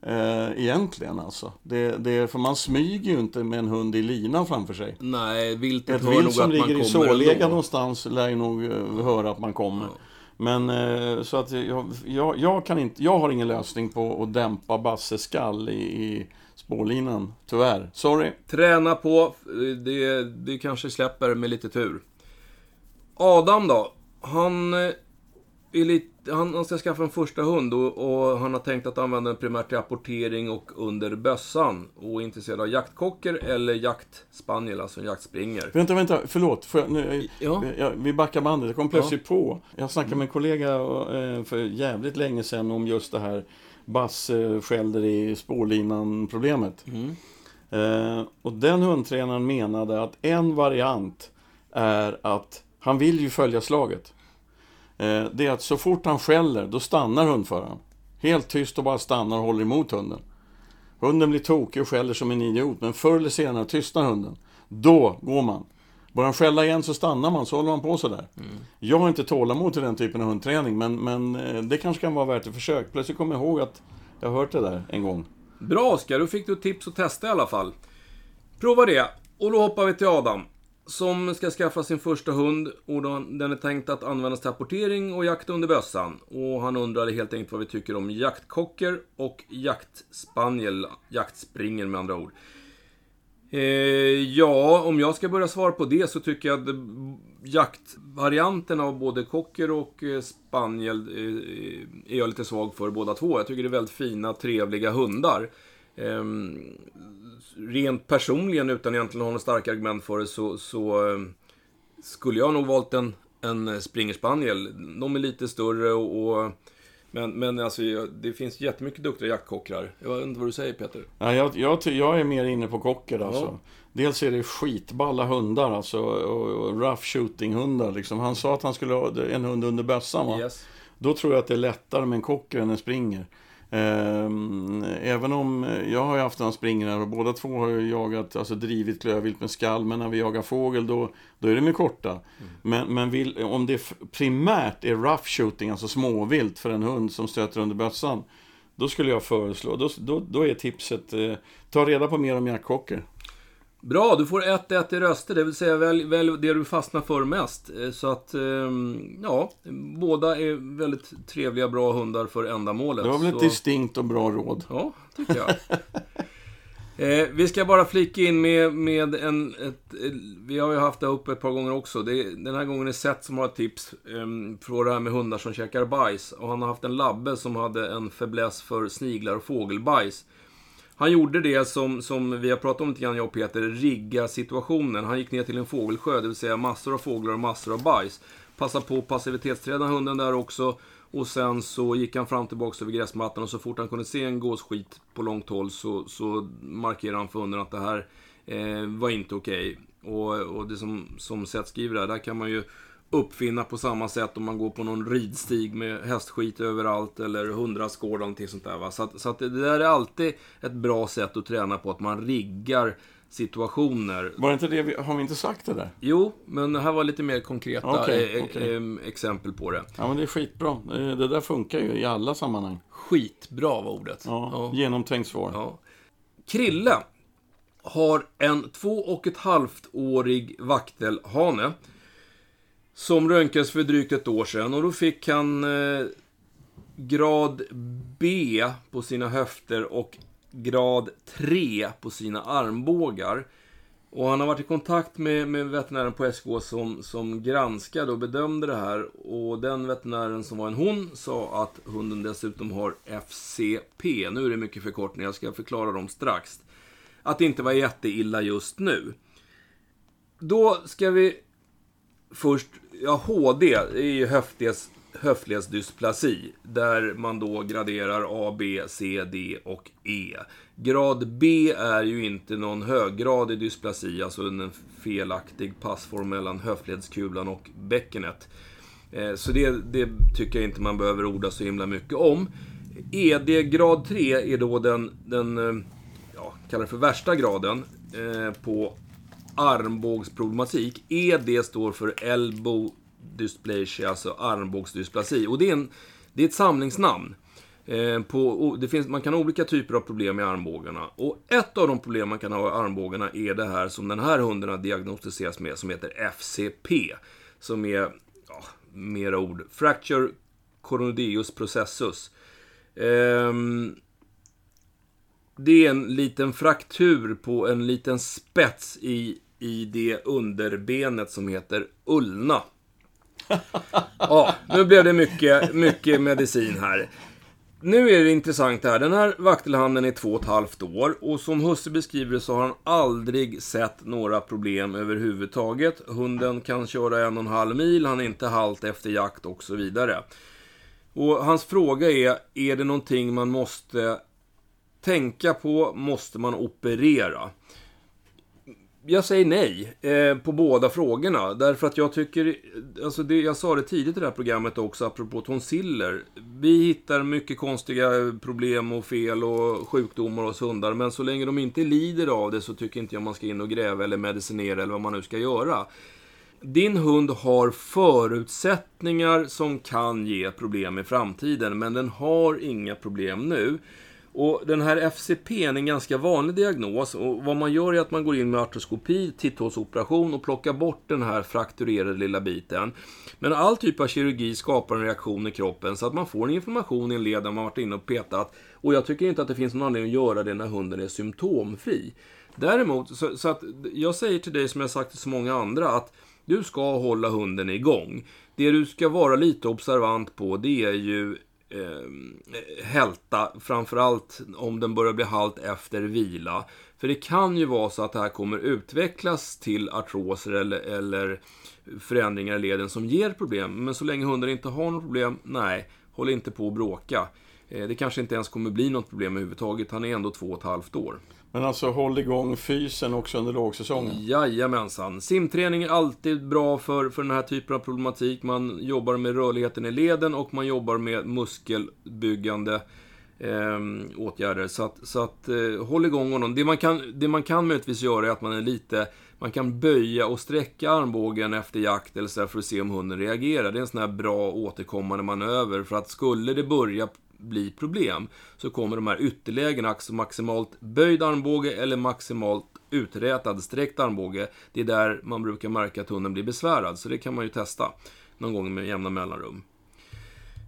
Eh, egentligen alltså. Det, det, för man smyger ju inte med en hund i lina framför sig. Nej, viltet Ett hör vilt som ligger i sålega någonstans lär ju nog eh, höra att man kommer. Ja. Men eh, så att jag, jag, jag kan inte, jag har ingen lösning på att dämpa Basses skall i, i spårlinan. Tyvärr. Sorry. Träna på, det, det kanske släpper med lite tur. Adam då? Han, eh, är lite, han, han ska skaffa en första hund och, och han har tänkt att använda den primärt till apportering och under bössan. Och är intresserad av jaktkocker eller jaktspaniel, alltså en jaktspringer. Vänta, vänta, förlåt. Får jag, nu, Ja. jag, vi backar bandet. Jag kom plötsligt på. Jag snackade med en kollega eh, för jävligt länge sedan om just det här Bass skäller i spårlinan-problemet. Mm. Eh, och den hundtränaren menade att en variant är att han vill ju följa slaget. Eh, det är att så fort han skäller, då stannar hundföraren. Helt tyst och bara stannar och håller emot hunden. Hunden blir tokig och skäller som en idiot, men förr eller senare tystnar hunden. Då går man. Börjar han skälla igen så stannar man, så håller man på sådär. Jag har inte tålamod till den typen av hundträning, men, men eh, det kanske kan vara värt ett försök. Plötsligt kommer jag ihåg att jag har hört det där en gång. Bra Oskar, då fick du tips att testa i alla fall. Prova det. Och då hoppar vi till Adam. Som ska skaffa sin första hund och den är tänkt att användas till apportering och jakt under bössan. Och han undrade helt enkelt vad vi tycker om jaktkocker och jaktspaniel, jaktspringer med andra ord. Eh, ja, om jag ska börja svara på det så tycker jag att jaktvarianten av både cocker och eh, spaniel eh, är jag lite svag för båda två. Jag tycker det är väldigt fina, trevliga hundar. Eh, rent personligen, utan egentligen att ha något starka argument för det, så, så eh, skulle jag nog valt en, en springerspaniel. De är lite större och... och men, men alltså, det finns jättemycket duktiga jaktkockrar. Jag vet inte vad du säger Peter? Ja, jag, jag, jag är mer inne på kocker alltså. Ja. Dels är det skitballa hundar alltså, och, och rough shooting hundar liksom. Han sa att han skulle ha en hund under bössan va? Yes. Då tror jag att det är lättare med en kocker än en springer. Ehm, även om jag har ju haft en springer och båda två har ju jagat, alltså drivit klövvilt med skall, men när vi jagar fågel då, då är det med korta. Men, men vill, om det primärt är rough shooting, alltså småvilt för en hund som stöter under bössan, då skulle jag föreslå, då, då, då är tipset, eh, ta reda på mer om jaktkocker. Bra, du får 1-1 i röster, det vill säga välj, välj det du fastnar för mest. Eh, Så att, ehm, ja, båda är väldigt trevliga, bra hundar för ändamålet. Det var väl ett Så- distinkt och bra råd. Ja, tycker jag. eh, vi ska bara flika in med, med en... Ett, vi har ju haft det uppe ett par gånger också. Är- den här gången är Seth som har ett tips eh, för det här med hundar som käkar bajs. Och han har haft en labbe som hade en fäbless för sniglar och fågelbajs. Han gjorde det som, som vi har pratat om lite grann, jag och Peter, rigga situationen. Han gick ner till en fågelsjö, det vill säga massor av fåglar och massor av bajs. Passade på att passivitetsträna hunden där också. Och sen så gick han fram tillbaka över gräsmattan och så fort han kunde se en gåsskit på långt håll så, så markerade han för hunden att det här eh, var inte okej. Och, och det som, som Seth skriver där, där kan man ju uppfinna på samma sätt om man går på någon ridstig med hästskit överallt eller hundrastgård eller någonting sånt där. Va? Så, att, så att det där är alltid ett bra sätt att träna på, att man riggar situationer. Var det inte det vi, har vi inte sagt det där? Jo, men det här var lite mer konkreta Okej, eh, okej. eh, exempel på det. Ja men det är skitbra. Eh, Det där funkar ju i alla sammanhang. Skitbra var ordet. Ja, genomtänkt svar. Ja. Krille har en två och ett halvt årig vaktelhane. Som röntgades för drygt ett år sedan och då fick han eh, grad B på sina höfter och grad 3 på sina armbågar. Och han har varit i kontakt med, med veterinären på SK som, som granskade och bedömde det här. Och den veterinären som var en hon sa att hunden dessutom har FCP. Nu är det mycket förkortningar, jag ska förklara dem strax. Att det inte var jätteilla just nu. Då ska vi först, ja HD är ju höftleds, höftledsdysplasi. Där man då graderar A, B, C, D och E. Grad B är ju inte någon höggradig dysplasi, alltså en felaktig passform mellan höftledskulan och bäckenet. Eh, så det, det tycker jag inte man behöver orda så himla mycket om. ED grad 3 är då den, den eh, ja, kallar det för värsta graden eh, på armbågsproblematik. ED står för elbow dysplasia, alltså armbågsdysplasi. Och det är, en, det är ett samlingsnamn. Eh, på, det finns, man kan ha olika typer av problem med armbågarna. Och ett av de problem man kan ha i armbågarna är det här som den här hunden har diagnostiserats med, som heter FCP. Som är, ja, mera ord, Fracture Coronadeus Processus. Ehm, det är en liten fraktur på en liten spets i, i det underbenet som heter ulna. Ja, nu blev det mycket, mycket medicin här. Nu är det intressant det här. Den här vaktelhanden är två och ett halvt år och som husse beskriver det så har han aldrig sett några problem överhuvudtaget. Hunden kan köra en och en halv mil, han är inte halt efter jakt och så vidare. Och hans fråga är, är det någonting man måste tänka på? Måste man operera? Jag säger nej eh, på båda frågorna. Därför att jag tycker, alltså det, jag sa det tidigt i det här programmet också, apropå tonsiller. Vi hittar mycket konstiga problem och fel och sjukdomar hos hundar. Men så länge de inte lider av det så tycker inte jag man ska in och gräva eller medicinera eller vad man nu ska göra. Din hund har förutsättningar som kan ge problem i framtiden, men den har inga problem nu. Och den här FCP är en ganska vanlig diagnos och vad man gör är att man går in med artroskopi, titthålsoperation och plockar bort den här frakturerade lilla biten. Men all typ av kirurgi skapar en reaktion i kroppen så att man får en inflammation i en led där man varit inne och petat. Och jag tycker inte att det finns någon anledning att göra det när hunden är symptomfri. Däremot, så, så att jag säger till dig som jag sagt till så många andra att du ska hålla hunden igång. Det du ska vara lite observant på det är ju eh, hälta, framförallt om den börjar bli halt efter vila. För det kan ju vara så att det här kommer utvecklas till artroser eller, eller förändringar i leden som ger problem. Men så länge hunden inte har något problem, nej, håll inte på att bråka. Eh, det kanske inte ens kommer bli något problem överhuvudtaget. Han är ändå två och ett halvt år. Men alltså håll igång fysen också under lågsäsongen? Jajamensan. Simträning är alltid bra för, för den här typen av problematik. Man jobbar med rörligheten i leden och man jobbar med muskelbyggande eh, åtgärder. Så att, så att eh, håll igång honom. Det man, kan, det man kan möjligtvis göra är att man är lite man kan böja och sträcka armbågen efter jakt eller så för att se om hunden reagerar. Det är en sån här bra återkommande manöver. För att skulle det börja bli problem så kommer de här ytterlägena, alltså maximalt böjd armbåge eller maximalt uträtad sträckt armbåge. Det är där man brukar märka att hunden blir besvärad, så det kan man ju testa någon gång med jämna mellanrum.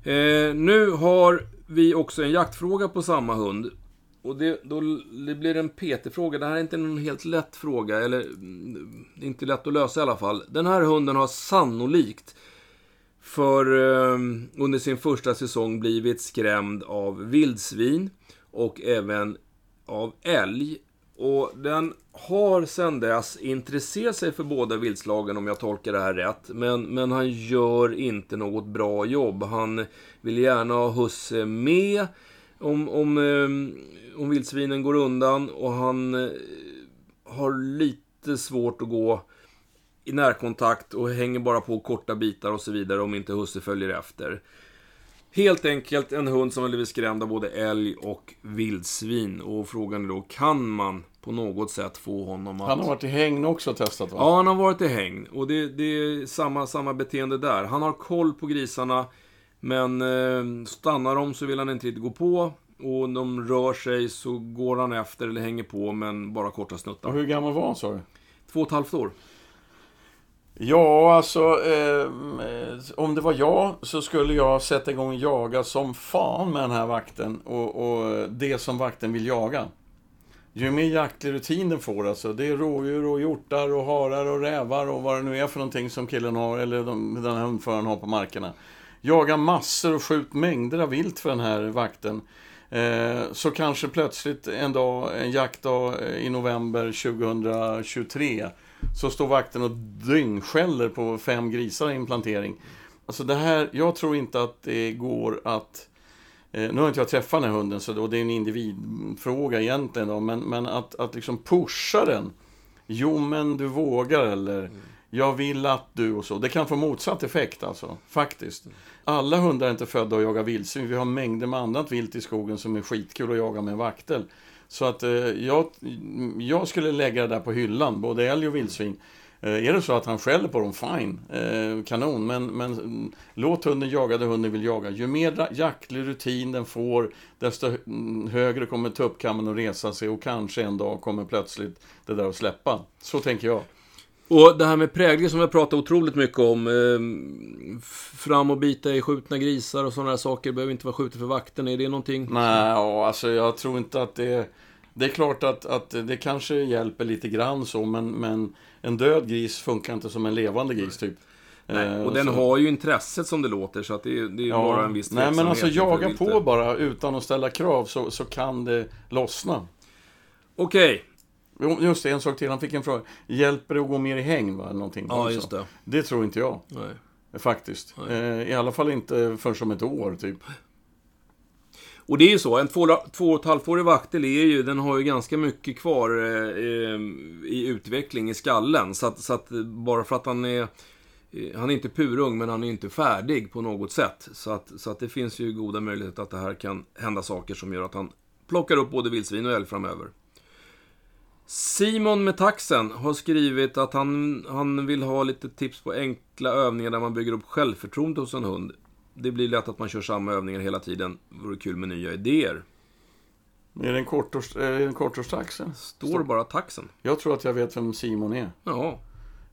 Eh, nu har vi också en jaktfråga på samma hund. Och det, då, det blir en PT-fråga. Det här är inte någon helt lätt fråga, eller mm, inte lätt att lösa i alla fall. Den här hunden har sannolikt för eh, under sin första säsong blivit skrämd av vildsvin och även av älg. Och den har sedan dess intresserat sig för båda viltslagen om jag tolkar det här rätt. Men, men han gör inte något bra jobb. Han vill gärna ha husse med om, om, eh, om vildsvinen går undan och han eh, har lite svårt att gå i närkontakt och hänger bara på korta bitar och så vidare om inte husse följer efter. Helt enkelt en hund som har blivit skrämd av både älg och vildsvin. Och frågan är då, kan man på något sätt få honom att... Han har varit i hägn också och testat va? Ja, han har varit i hägn. Och det, det är samma, samma beteende där. Han har koll på grisarna, men eh, stannar de så vill han inte riktigt gå på. Och om de rör sig så går han efter eller hänger på, men bara korta snuttar. Och hur gammal var han sa du? Två och ett halvt år. Ja, alltså ehm, eh, om det var jag så skulle jag sätta igång och jaga som fan med den här vakten och, och det som vakten vill jaga. Ju mer jaktlig rutin den får, alltså, det är rådjur och hjortar och harar och rävar och vad det nu är för någonting som killen har, eller de, den här hundföraren har på markerna. Jaga massor och skjut mängder av vilt för den här vakten. Eh, så kanske plötsligt en dag, en jaktdag eh, i november 2023 så står vakten och dyngskäller på fem grisar i en plantering. Alltså det här, jag tror inte att det går att... Eh, nu har inte jag träffat den här hunden, så då, det är en individfråga egentligen. Då, men, men att, att liksom pusha den. Jo, men du vågar eller mm. jag vill att du och så. Det kan få motsatt effekt alltså, faktiskt. Alla hundar är inte födda att jaga vildsvin. Vi har mängder med annat vilt i skogen som är skitkul att jaga med en vaktel. Så att eh, jag, jag skulle lägga det där på hyllan, både älg och vildsvin. Eh, är det så att han skäller på dem, fine, eh, kanon. Men, men mm, låt hunden jaga det hunden vill jaga. Ju mer jaktlig rutin den får, desto mm, högre kommer tuppkammen att resa sig och kanske en dag kommer plötsligt det där att släppa. Så tänker jag. Och det här med prägling som jag pratat otroligt mycket om. Eh, fram och bita i skjutna grisar och sådana här saker. Behöver inte vara skjutet för vakten. Är det någonting? Nej, ja, alltså jag tror inte att det... Det är klart att, att det kanske hjälper lite grann så, men, men en död gris funkar inte som en levande gris, typ. Nej, Eh, och den så- har ju intresset som det låter, så att det, är- det är bara en viss Nej, men alltså jaga på bara utan att ställa krav så, så kan det lossna. Okej. Just det, en sak till. Han fick en fråga. Hjälper det att gå mer i häng? Va? Någonting, Ja, just det. Det tror inte jag, Nej. faktiskt. Eh, I alla fall inte förrän om ett år, typ. Och det är ju så, en två, två och ett halvt-årig vaktel är ju, den har ju ganska mycket kvar eh, eh, i utveckling i skallen. Så att, så att bara för att han är, eh, han är inte purung, men han är inte färdig på något sätt. Så att, så att det finns ju goda möjligheter att det här kan hända saker som gör att han plockar upp både vildsvin och älg framöver. Simon med taxen har skrivit att han, han vill ha lite tips på enkla övningar där man bygger upp självförtroende hos en hund. Det blir lätt att man kör samma övningar hela tiden. Vore kul med nya idéer. Är det en kortårs, är det en kortårstaxe? Står bara taxen. Jag tror att jag vet vem Simon är. Ja.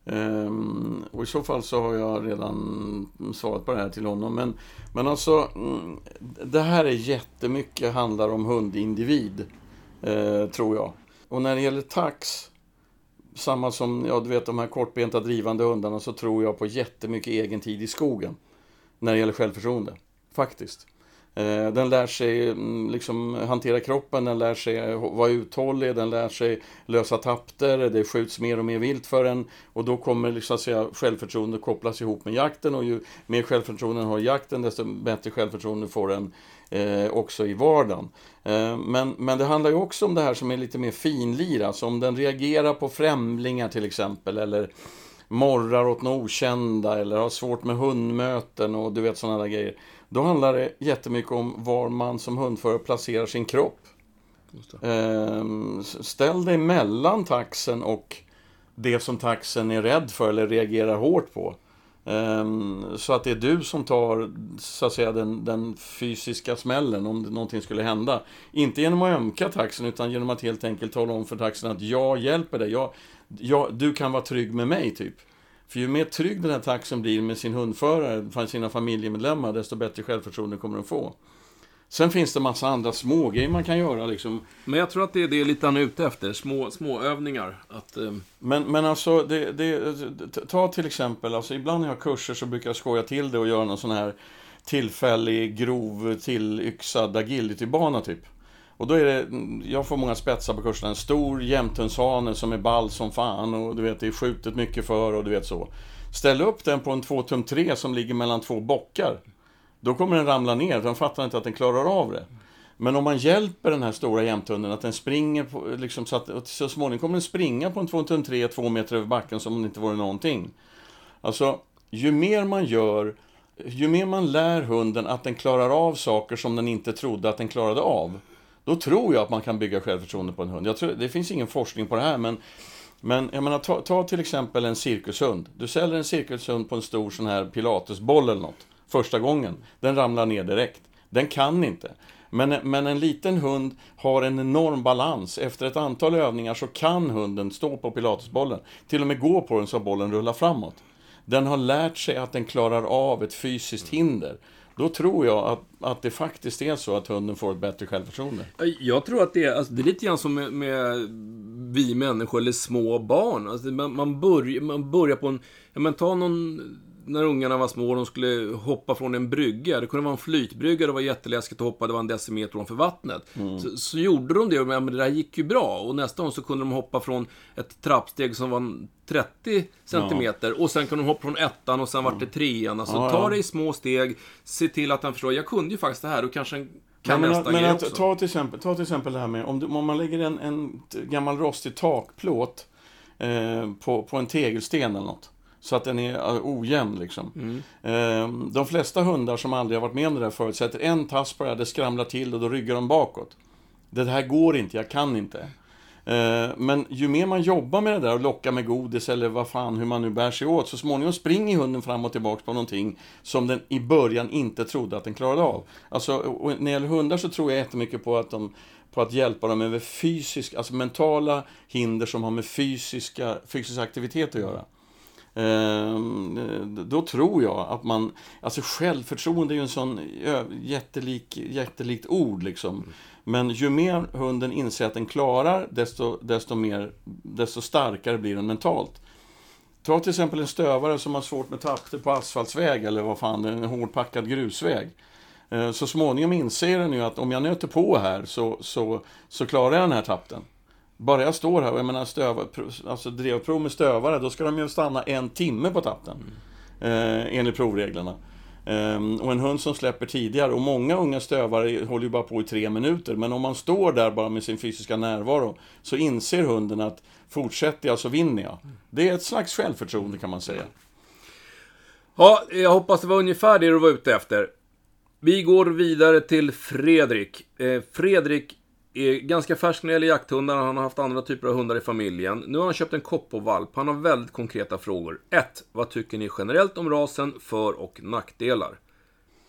Ehm, och i så fall så har jag redan svarat på det här till honom. Men, men alltså, mm, det här är jättemycket handlar om hundindivid, eh, tror jag. Och när det gäller tax, samma som, ja du vet de här kortbenta drivande hundarna, så tror jag på jättemycket egen tid i skogen. När det gäller självförtroende, faktiskt. Eh, den lär sig mm, liksom hantera kroppen, den lär sig vara uthållig, den lär sig lösa tapter, det skjuts mer och mer vilt för den och då kommer liksom, säga, självförtroende kopplas ihop med jakten och ju mer självförtroende den har i jakten desto bättre självförtroende får den eh, också i vardagen. Eh, men, men det handlar ju också om det här som är lite mer finlir, alltså om den reagerar på främlingar till exempel eller morrar åt något okända eller har svårt med hundmöten och du vet sådana där grejer. Då handlar det jättemycket om var man som hundförare placerar sin kropp. S- Ställ dig mellan taxen och det som taxen är rädd för eller reagerar hårt på. Ehm, så att det är du som tar så att säga, den, den fysiska smällen om någonting skulle hända. Inte genom att ömka taxen utan genom att helt enkelt tala om för taxen att jag hjälper dig. Jag, jag, du kan vara trygg med mig, typ. För ju mer trygg den här taxen blir med sin hundförare, sina familjemedlemmar, desto bättre självförtroende kommer den få. Sen finns det massa andra smågrejer man kan göra liksom. Men jag tror att det är det lite han är ute efter. Små, små övningar. Att, eh, Men, men alltså, det, det, ta till exempel, alltså ibland när jag har kurser så brukar jag skoja till det och göra någon sån här tillfällig, grov, tillyxad agilitybana typ. Och då är det, jag får många spetsar på kurserna, en stor jämthundshane som är ball som fan och du vet, det är skjutet mycket för och du vet så. Ställ upp den på en 2 tum 3 som ligger mellan två bockar. Då kommer den ramla ner, den fattar inte att den klarar av det. Men om man hjälper den här stora jämthunden att den springer på, liksom så att så småningom kommer den springa på en 2 tum 3 två meter över backen som om det inte vore någonting. Alltså, ju mer man gör, ju mer man lär hunden att den klarar av saker som den inte trodde att den klarade av. Då tror jag att man kan bygga självförtroende på en hund. Jag tror, det finns ingen forskning på det här, men men jag menar, ta, ta till exempel en cirkushund. Du säljer en cirkushund på en stor sån här pilatesboll eller något. Första gången. Den ramlar ner direkt. Den kan inte. Men, men en liten hund har en enorm balans. Efter ett antal övningar så kan hunden stå på pilatesbollen. Till och med gå på den så att bollen rullar framåt. Den har lärt sig att den klarar av ett fysiskt hinder. Då tror jag att, att det faktiskt är så att hunden får ett bättre självförtroende. Jag tror att det är, alltså, det är lite grann som med, med vi människor eller små barn. Alltså, man, man, börjar, man börjar på en... Ja, men ta någon... När ungarna var små och de skulle hoppa från en brygga. Det kunde vara en flytbrygga, det var jätteläskigt att hoppa, det var en decimeter ovanför vattnet. Så, så gjorde de det, men det där gick ju bra. Och nästa gång så kunde de hoppa från ett trappsteg som var 30 centimeter. Och sen kunde de hoppa från ettan och sen vart det trean. Alltså Ja, ta ja. det i små steg, se till att den förstår. Jag kunde ju faktiskt det här, och kanske kan men, nästa men grej att, också. ta, till exempel, ta till exempel det här med om, du, om man lägger en, en gammal rostig takplåt eh, på, på en tegelsten eller något. Så att den är ojämn liksom. Mm. Eh, de flesta hundar som aldrig har varit med om det där förut sätter en tass på det här, det skramlar till och då ryggar de bakåt. Det här går inte, jag kan inte. Eh, men ju mer man jobbar med det där och lockar med godis eller vad fan, hur man nu bär sig åt, så småningom springer hunden fram och tillbaka på någonting som den i början inte trodde att den klarade av. Alltså, när det gäller hundar så tror jag jättemycket på att de på att hjälpa dem över fysiska, alltså mentala hinder som har med fysiska, fysisk aktivitet att göra. Ehm, då tror jag att man, alltså självförtroende är ju en sån jättelik, jättelikt ord liksom. Men ju mer hunden inser att den klarar, desto, desto, mer, desto starkare blir den mentalt. Ta till exempel en stövare som har svårt med takter på asfaltsväg eller vad fan, en hårdpackad grusväg. Ehm, så småningom inser den ju att om jag nöter på här så, så, så klarar jag den här tapten. Bara jag står här och jag menar stövar, alltså drevprov med stövare, då ska de ju stanna en timme på tappen. Mm. Eh, enligt provreglerna. Um, och en hund som släpper tidigare, och många unga stövare håller ju bara på i tre minuter, men om man står där bara med sin fysiska närvaro, så inser hunden att fortsätter jag så vinner jag. Det är ett slags självförtroende kan man säga. Ja, jag hoppas det var ungefär det du var ute efter. Vi går vidare till Fredrik. Eh, Fredrik är ganska färsk när det gäller jakthundar. Han har haft andra typer av hundar i familjen. Nu har han köpt en koppovalp. Han har väldigt konkreta frågor. 1. Vad tycker ni generellt om rasen? För och nackdelar?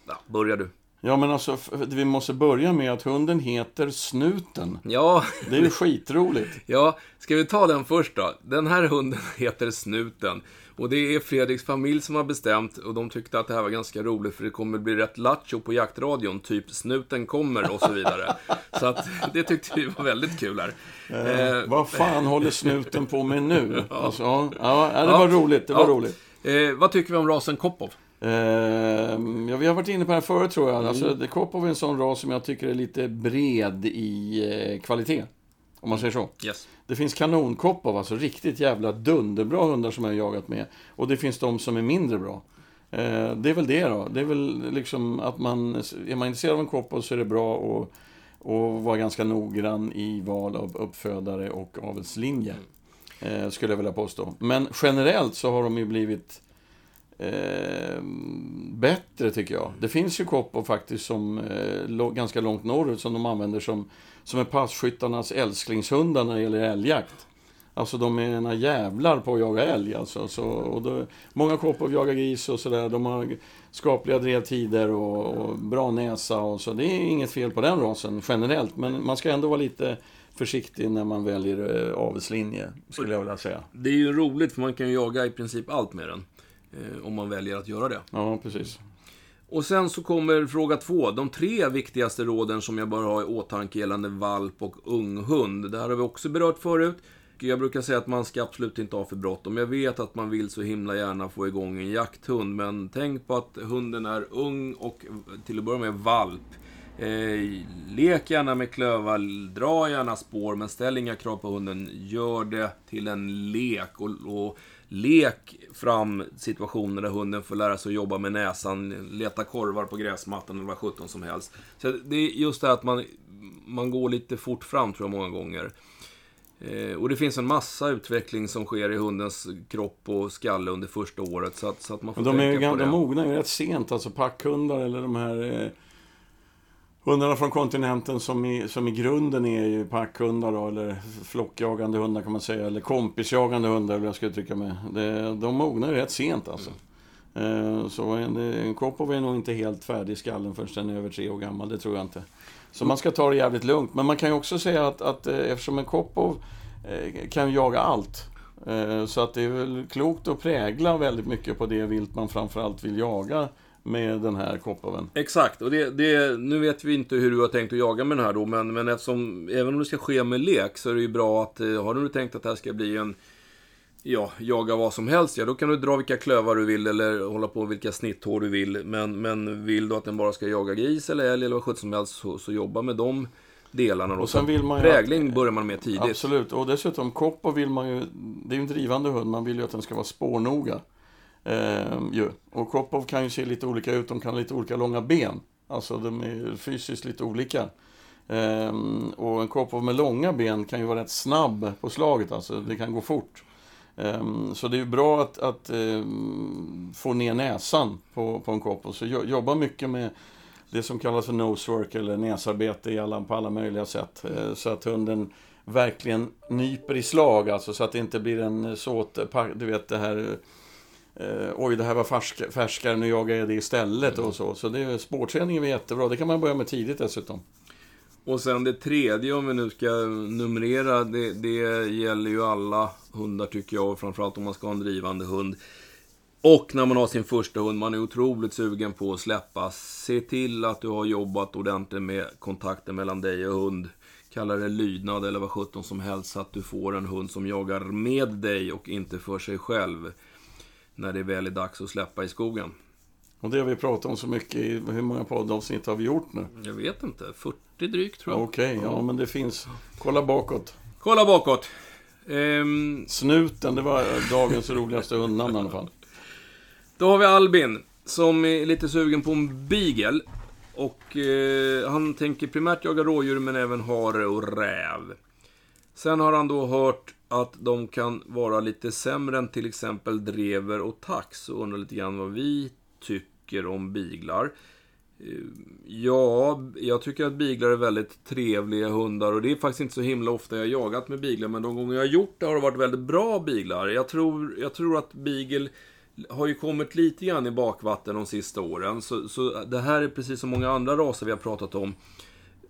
Ja, börjar du. Ja, men alltså, vi måste börja med att hunden heter Snuten. Ja. Det är ju skitroligt. ja, ska vi ta den först då? Den här hunden heter Snuten. Och det är Fredriks familj som har bestämt och de tyckte att det här var ganska roligt för det kommer bli rätt lattjo på jaktradion, typ snuten kommer och så vidare. så att det tyckte vi var väldigt kul här. Eh, eh, vad fan håller snuten på med nu? ja. Alltså, ja, ja, det var roligt, det var roligt. Eh, vad tycker vi om rasen Kopov? Eh, ja, vi har varit inne på det här förut tror jag. Mm. Alltså, Kopov är en sån ras som jag tycker är lite bred i eh, kvalitet. Om man säger så. Yes. Det finns kanonkopp av alltså riktigt jävla dunderbra hundar som jag har jagat med. Och det finns de som är mindre bra. Eh, det är väl det då. Det är väl liksom att man, är man intresserad av en koppel så är det bra att och vara ganska noggrann i val av uppfödare och avelslinje. Eh, skulle jag vilja påstå. Men generellt så har de ju blivit eh, bättre tycker jag. Det finns ju koppor faktiskt som eh, ganska långt norrut som de använder som som är passkyttarnas älsklingshundar när det gäller älgjakt. Alltså de är ena jävlar på att jaga älg alltså. Så, och då, många koppor jagar gris och sådär. De har skapliga drevtider och, och, bra näsa och så. Det är inget fel på den rasen generellt. Men man ska ändå vara lite försiktig när man väljer eh, avelslinje, skulle jag vilja säga. Det är ju roligt, för man kan ju jaga i princip allt med den. Eh, om man väljer att göra det. Ja, precis. Och sen så kommer fråga två. De tre viktigaste råden som jag bör ha i åtanke gällande valp och unghund. Det här har vi också berört förut. Jag brukar säga att man ska absolut inte ha för bråttom. Jag vet att man vill så himla gärna få igång en jakthund, men tänk på att hunden är ung och till att börja med valp. Eh, lek gärna med klövar, dra gärna spår, men ställ inga krav på hunden. Gör det till en lek. och, och lek fram situationer där hunden får lära sig att jobba med näsan, leta korvar på gräsmattan eller vad sjutton som helst. Så det är just det att man, man går lite fort fram, tror jag, många gånger. Eh, och det finns en massa utveckling som sker i hundens kropp och skalle under första året. Så att, så att man får de, är ju, de mognar ju rätt sent, alltså packhundar eller de här eh Hundarna från kontinenten som i, som i grunden är ju packhundar då, eller flockjagande hundar kan man säga, eller kompisjagande hundar eller jag ska uttrycka mig. Det, de mognar ju rätt sent alltså. Mm. Så en, en Kopov är nog inte helt färdig i skallen förrän den är över tre år gammal, det tror jag inte. Så man ska ta det jävligt lugnt. Men man kan ju också säga att, att eh, eftersom en Kopov eh, kan jaga allt, så att det är väl klokt att prägla väldigt mycket på det vilt man framförallt vill jaga med den här kopparven. Exakt, och det, det, nu vet vi inte hur du har tänkt att jaga med den här då, men, men eftersom, även om det ska ske med lek, så är det ju bra att, eh, har du tänkt att det här ska bli en, ja, jaga vad som helst, ja då kan du dra vilka klövar du vill eller hålla på vilka snitthår du vill. Men, men vill du att den bara ska jaga gris eller älg eller vad sjutton som helst, så, så jobba med dem delarna. Då. Och sen vill man Prägling att, börjar man med tidigt. Absolut, och dessutom koppar vill man ju, det är ju en drivande hund, man vill ju att den ska vara spårnoga. Eh, ju. Och Kopov kan ju se lite olika ut, de kan ha lite olika långa ben. Alltså de är fysiskt lite olika. Eh, och en Kopov med långa ben kan ju vara rätt snabb på slaget, alltså det kan gå fort. Eh, så det är ju bra att, att eh, få ner näsan på, på en Kopov. Så jo, jobba mycket med det som kallas för nosework eller näsarbete i alla, på alla möjliga sätt. Eh, så att hunden verkligen nyper i slag, alltså så att det inte blir en eh, såt, du vet det här eh, eh, oj, det här var färsk, färskare, nu jagar jag det istället och så. Så det, spårträningen är jättebra, det kan man börja med tidigt dessutom. Och sen det tredje, om vi nu ska numrera, det, det gäller ju alla hundar tycker jag, framförallt om man ska ha en drivande hund. Och när man har sin första hund, man är otroligt sugen på att släppa. Se till att du har jobbat ordentligt med kontakten mellan dig och hund. Kalla det lydnad eller vad sjutton som helst, så att du får en hund som jagar med dig och inte för sig själv. När det väl är dags att släppa i skogen. Och det har vi pratat om så mycket i, hur många poddavsnitt har vi gjort nu? Jag vet inte, 40 drygt tror jag. Okej, okay, ja men det finns. Kolla bakåt. Kolla bakåt. Ehm... Snuten, det var dagens roligaste hundnamn i alla fall. Då har vi Albin, som är lite sugen på en beagle. Och eh, han tänker primärt jaga rådjur, men även hare och räv. Sen har han då hört att de kan vara lite sämre än till exempel drever och tax och undrar lite grann vad vi tycker om biglar. Eh, ja, jag tycker att biglar är väldigt trevliga hundar och det är faktiskt inte så himla ofta jag har jagat med biglar, men de gånger jag har gjort det har det varit väldigt bra biglar. Jag tror, jag tror att beagle har ju kommit lite grann i bakvatten de sista åren. Så, så det här är precis som många andra raser vi har pratat om.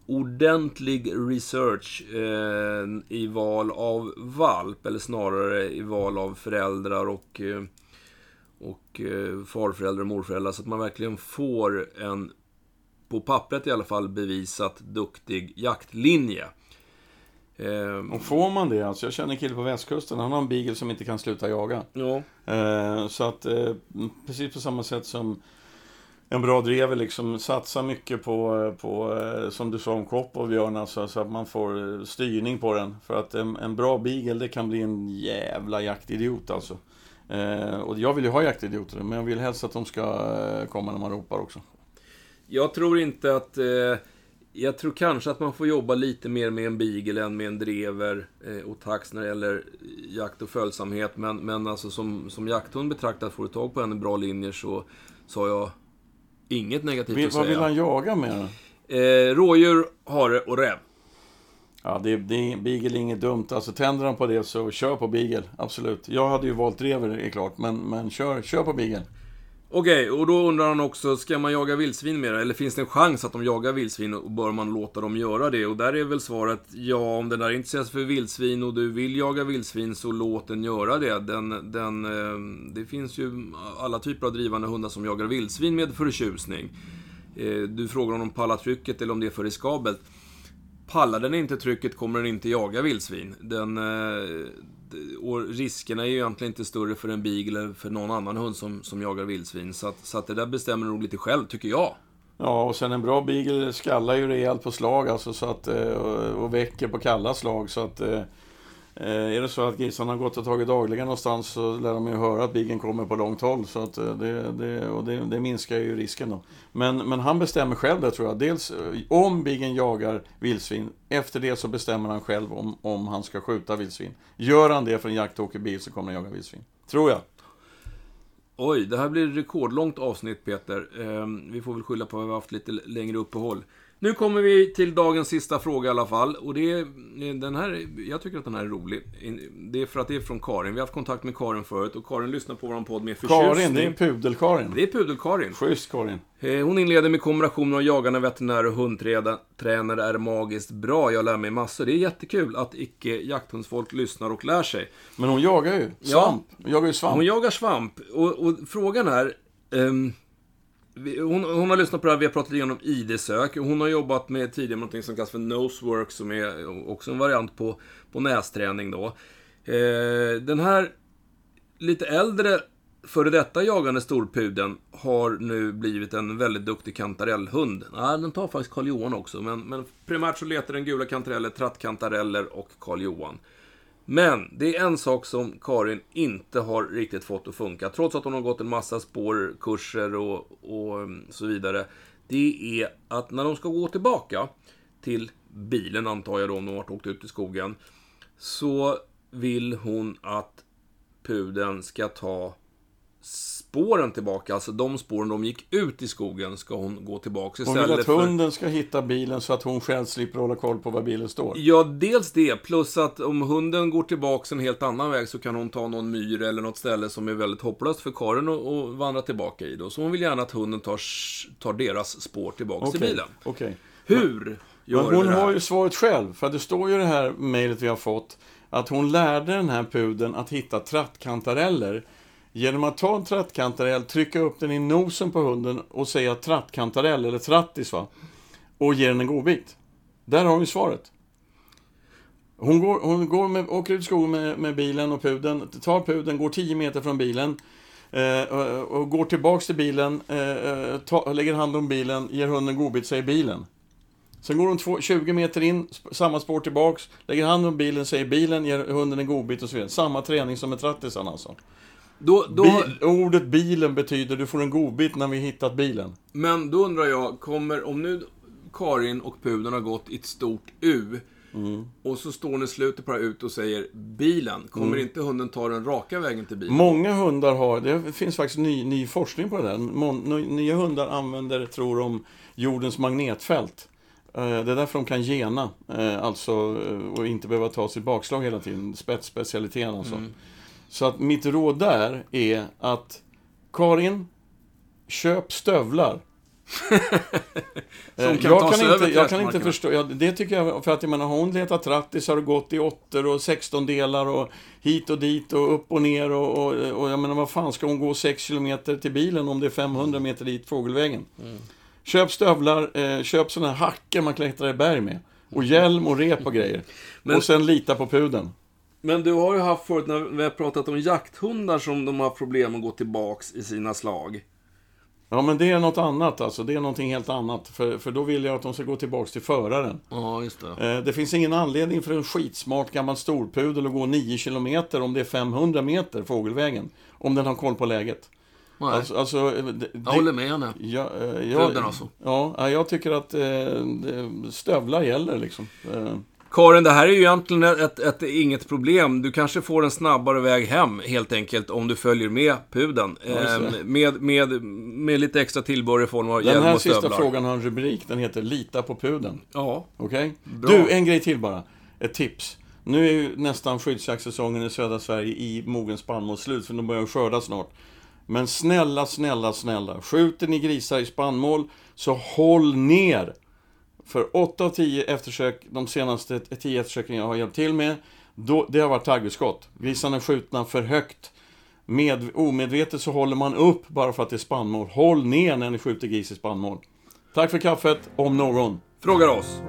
Ordentlig research eh, i val av valp, eller snarare i val av föräldrar och, eh, och eh, farföräldrar och morföräldrar. Så att man verkligen får en, på pappret i alla fall, bevisat duktig jaktlinje. Eh, och får man det, alltså jag känner en kille på västkusten, han har en beagle som inte kan sluta jaga. Ja. Eh, så att, precis på samma sätt som en bra drever liksom Satsa mycket på, på eh, som du sa om kropp och björn, alltså, så att man får eh, styrning på den. För att en, en bra beagle, det kan bli en jävla jaktidiot alltså. Eh, och jag vill ju ha jaktidioter, men jag vill helst att de ska komma när man ropar också. Jag tror inte att jag tror kanske att man får jobba lite mer med en beagle än med en drever eh, och tax när det gäller jakt och följsamhet. Men, men alltså som, som jakthund betraktat, får du tag på en bra linje så, så har jag inget negativt vill, att säga. Vad vill han jaga med? Eh, rådjur, hare och räv. Ja, det, det, beagle är inget dumt. Alltså tänder han på det så kör på beagle. Absolut. Jag hade ju valt drever, är klart. Men, men kör, kör på beagle. Okej, okay, och då undrar han också, ska man jaga vildsvin mer? Eller finns det en chans att de jagar vildsvin och bör man låta dem göra det? Och där är väl svaret, ja, om den där intresserar sig för vildsvin och du vill jaga vildsvin så låt den göra det. Den, den, eh, det finns ju alla typer av drivande hundar som jagar vildsvin med förtjusning. Eh, du frågar om de pallar trycket eller om det är för riskabelt. Pallar den inte trycket kommer den inte jaga vildsvin. Den, eh, och riskerna är ju egentligen inte större för en beagle eller för någon annan hund som, som jagar vildsvin. Så, att, så att det där bestämmer nog lite själv, tycker jag. Ja, och sen en bra beagle skallar ju rejält på slag alltså, så att, eh, och väcker på kalla slag. Så att Eh, Eh, är det så att grisarna har gått och tagit dagligen någonstans så lär de ju höra att bigen kommer på långt håll. Så att eh, det, det, och det, det, minskar ju risken då. Men, men han bestämmer själv det tror jag. Dels eh, om bigen jagar vildsvin. Efter det så bestämmer han själv om, om han ska skjuta vildsvin. Gör han det för en jaktåkerbil så kommer han jaga vildsvin. Tror jag. Oj, det här blir ett rekordlångt avsnitt Peter. Vi får väl skylla på att vi har haft lite längre uppehåll. Nu kommer vi till dagens sista fråga i alla fall. Och det är, den här, jag tycker att den här är rolig. Det är för att det är från Karin. Vi har haft kontakt med Karin förut och Karin lyssnar på vår podd med förtjusning. Karin, det är en pudel-Karin. Det är pudel-Karin. Schysst Karin. Eh, hon inleder med kombinationen av jagande veterinär och hundtränare är magiskt bra. Jag lär mig massor. Det är jättekul att icke jakthundsfolk lyssnar och lär sig. Men hon jagar ju svamp. Hon jagar ju svamp. Hon jagar svamp. Och, och frågan är... Um, hon, hon, har lyssnat på det här, vi har pratat lite om ID-sök. Hon har jobbat med tidigare med något som kallas för Nosework, som är också en variant på, på nästräning då. Eh, den här lite äldre före detta jagande storpudeln har nu blivit en väldigt duktig kantarellhund. Nej, den tar faktiskt Karl Johan också, men, men primärt så letar den gula kantareller, trattkantareller och Karl Johan. Men det är en sak som Karin inte har riktigt fått att funka, trots att hon har gått en massa spårkurser och, och mm, så vidare. Det är att när de ska gå tillbaka till bilen, antar jag då, om de har åkt ut i skogen, så vill hon att pudeln ska ta spåren tillbaka. Alltså de spåren de gick ut i skogen ska hon gå tillbaka Hon vill istället att för... hunden ska hitta bilen så att hon själv slipper hålla koll på var bilen står. Ja, dels det. Plus att om hunden går tillbaka en helt annan väg så kan hon ta någon myr eller något ställe som är väldigt hopplöst för Karin att vandra tillbaka i. Då. Så hon vill gärna att hunden tar, tar deras spår tillbaka till Okej, bilen. okej. Hur gör Men hon har ju svaret själv, för det står ju i det här mejlet vi har fått att hon lärde den här pudeln att hitta trattkantareller genom att ta en trattkantarell, trycka upp den i nosen på hunden och säga trattkantarell, eller trattis va, och ge den en godbit. Där har vi svaret. Hon, går, hon går med, åker ut i skogen med, med bilen och pudeln, tar pudeln, går 10 meter från bilen eh, och, och går tillbaks till bilen, eh, eh ta, lägger hand om bilen, ger hunden godbit, säger bilen. Sen går hon två, 20 meter in, samma spår tillbaks, lägger hand om bilen, säger bilen, ger hunden en godbit och så vidare. Samma träning som med trattisarna alltså. Då, då, Bil, ordet bilen betyder du får en godbit när vi hittat bilen. Men då undrar jag, kommer, om nu Karin och pudeln har gått i ett stort U Mm. och så står hon i slutet på det här ut och säger bilen, kommer Mm. inte hunden ta den raka vägen till bilen? Många hundar har, det finns faktiskt ny, ny forskning på det där. Mon, nya hundar använder, tror de, jordens magnetfält. Eh, Det är därför de kan gena, eh, alltså, eh, och inte behöva ta sitt bakslag hela tiden. Spetsspecialiteten alltså. Mm. Så att mitt råd där är att Karin, köp stövlar. Som Eh, kan jag, kan inte, jag kan inte förstå, ja, det tycker jag, för att jag menar, har hon letat trattis har det gått i åttor och 16 delar och hit och dit och upp och ner och, och, och jag menar, vad fan ska hon gå 6 kilometer till bilen om det är 500 meter dit fågelvägen? Mm. Köp stövlar, eh, köp sådana här hackor man klättrar i berg med. Och hjälm och rep och grejer. Men- Och sen lita på pudeln. Men du har ju haft förut, när vi har pratat om jakthundar som de har problem att gå tillbaks i sina slag. Ja, men det är något annat alltså. Det är någonting helt annat. För, för då vill jag att de ska gå tillbaks till föraren. Ja, just det. Eh, Det finns ingen anledning för en skitsmart gammal storpudel att gå 9 kilometer om det är 500 meter fågelvägen. Om den har koll på läget. Nej, Alltså, alltså, eh, det, jag håller med henne. Ja, eh, jag, Pudeln alltså. Ja, ja, jag tycker att eh, stövlar gäller liksom. Eh, Karin, det här är ju egentligen ett, ett, inget problem. Du kanske får en snabbare väg hem, helt enkelt, om du följer med pudeln. Ehm, med, med, med lite extra tillbehör i form av Den hjälm här och sista stövlar. frågan har en rubrik. Den heter Lita på pudeln. Ja. Okej? Bra. Du, en grej till bara. Ett tips. Nu är ju nästan skyddsjaktssäsongen i södra Sverige i mogen spannmål slut, för de börjar skörda snart. Men snälla, snälla, snälla. Skjuter ni grisar i spannmål, så håll ner! För 8 av 10 eftersök, de senaste 10 eftersöken jag har hjälpt till med, då, det har varit taggutskott. Grisarna är skjutna för högt. Med, omedvetet så håller man upp bara för att det är spannmål. Håll ner när ni skjuter gris i spannmål. Tack för kaffet, om någon. Frågar oss.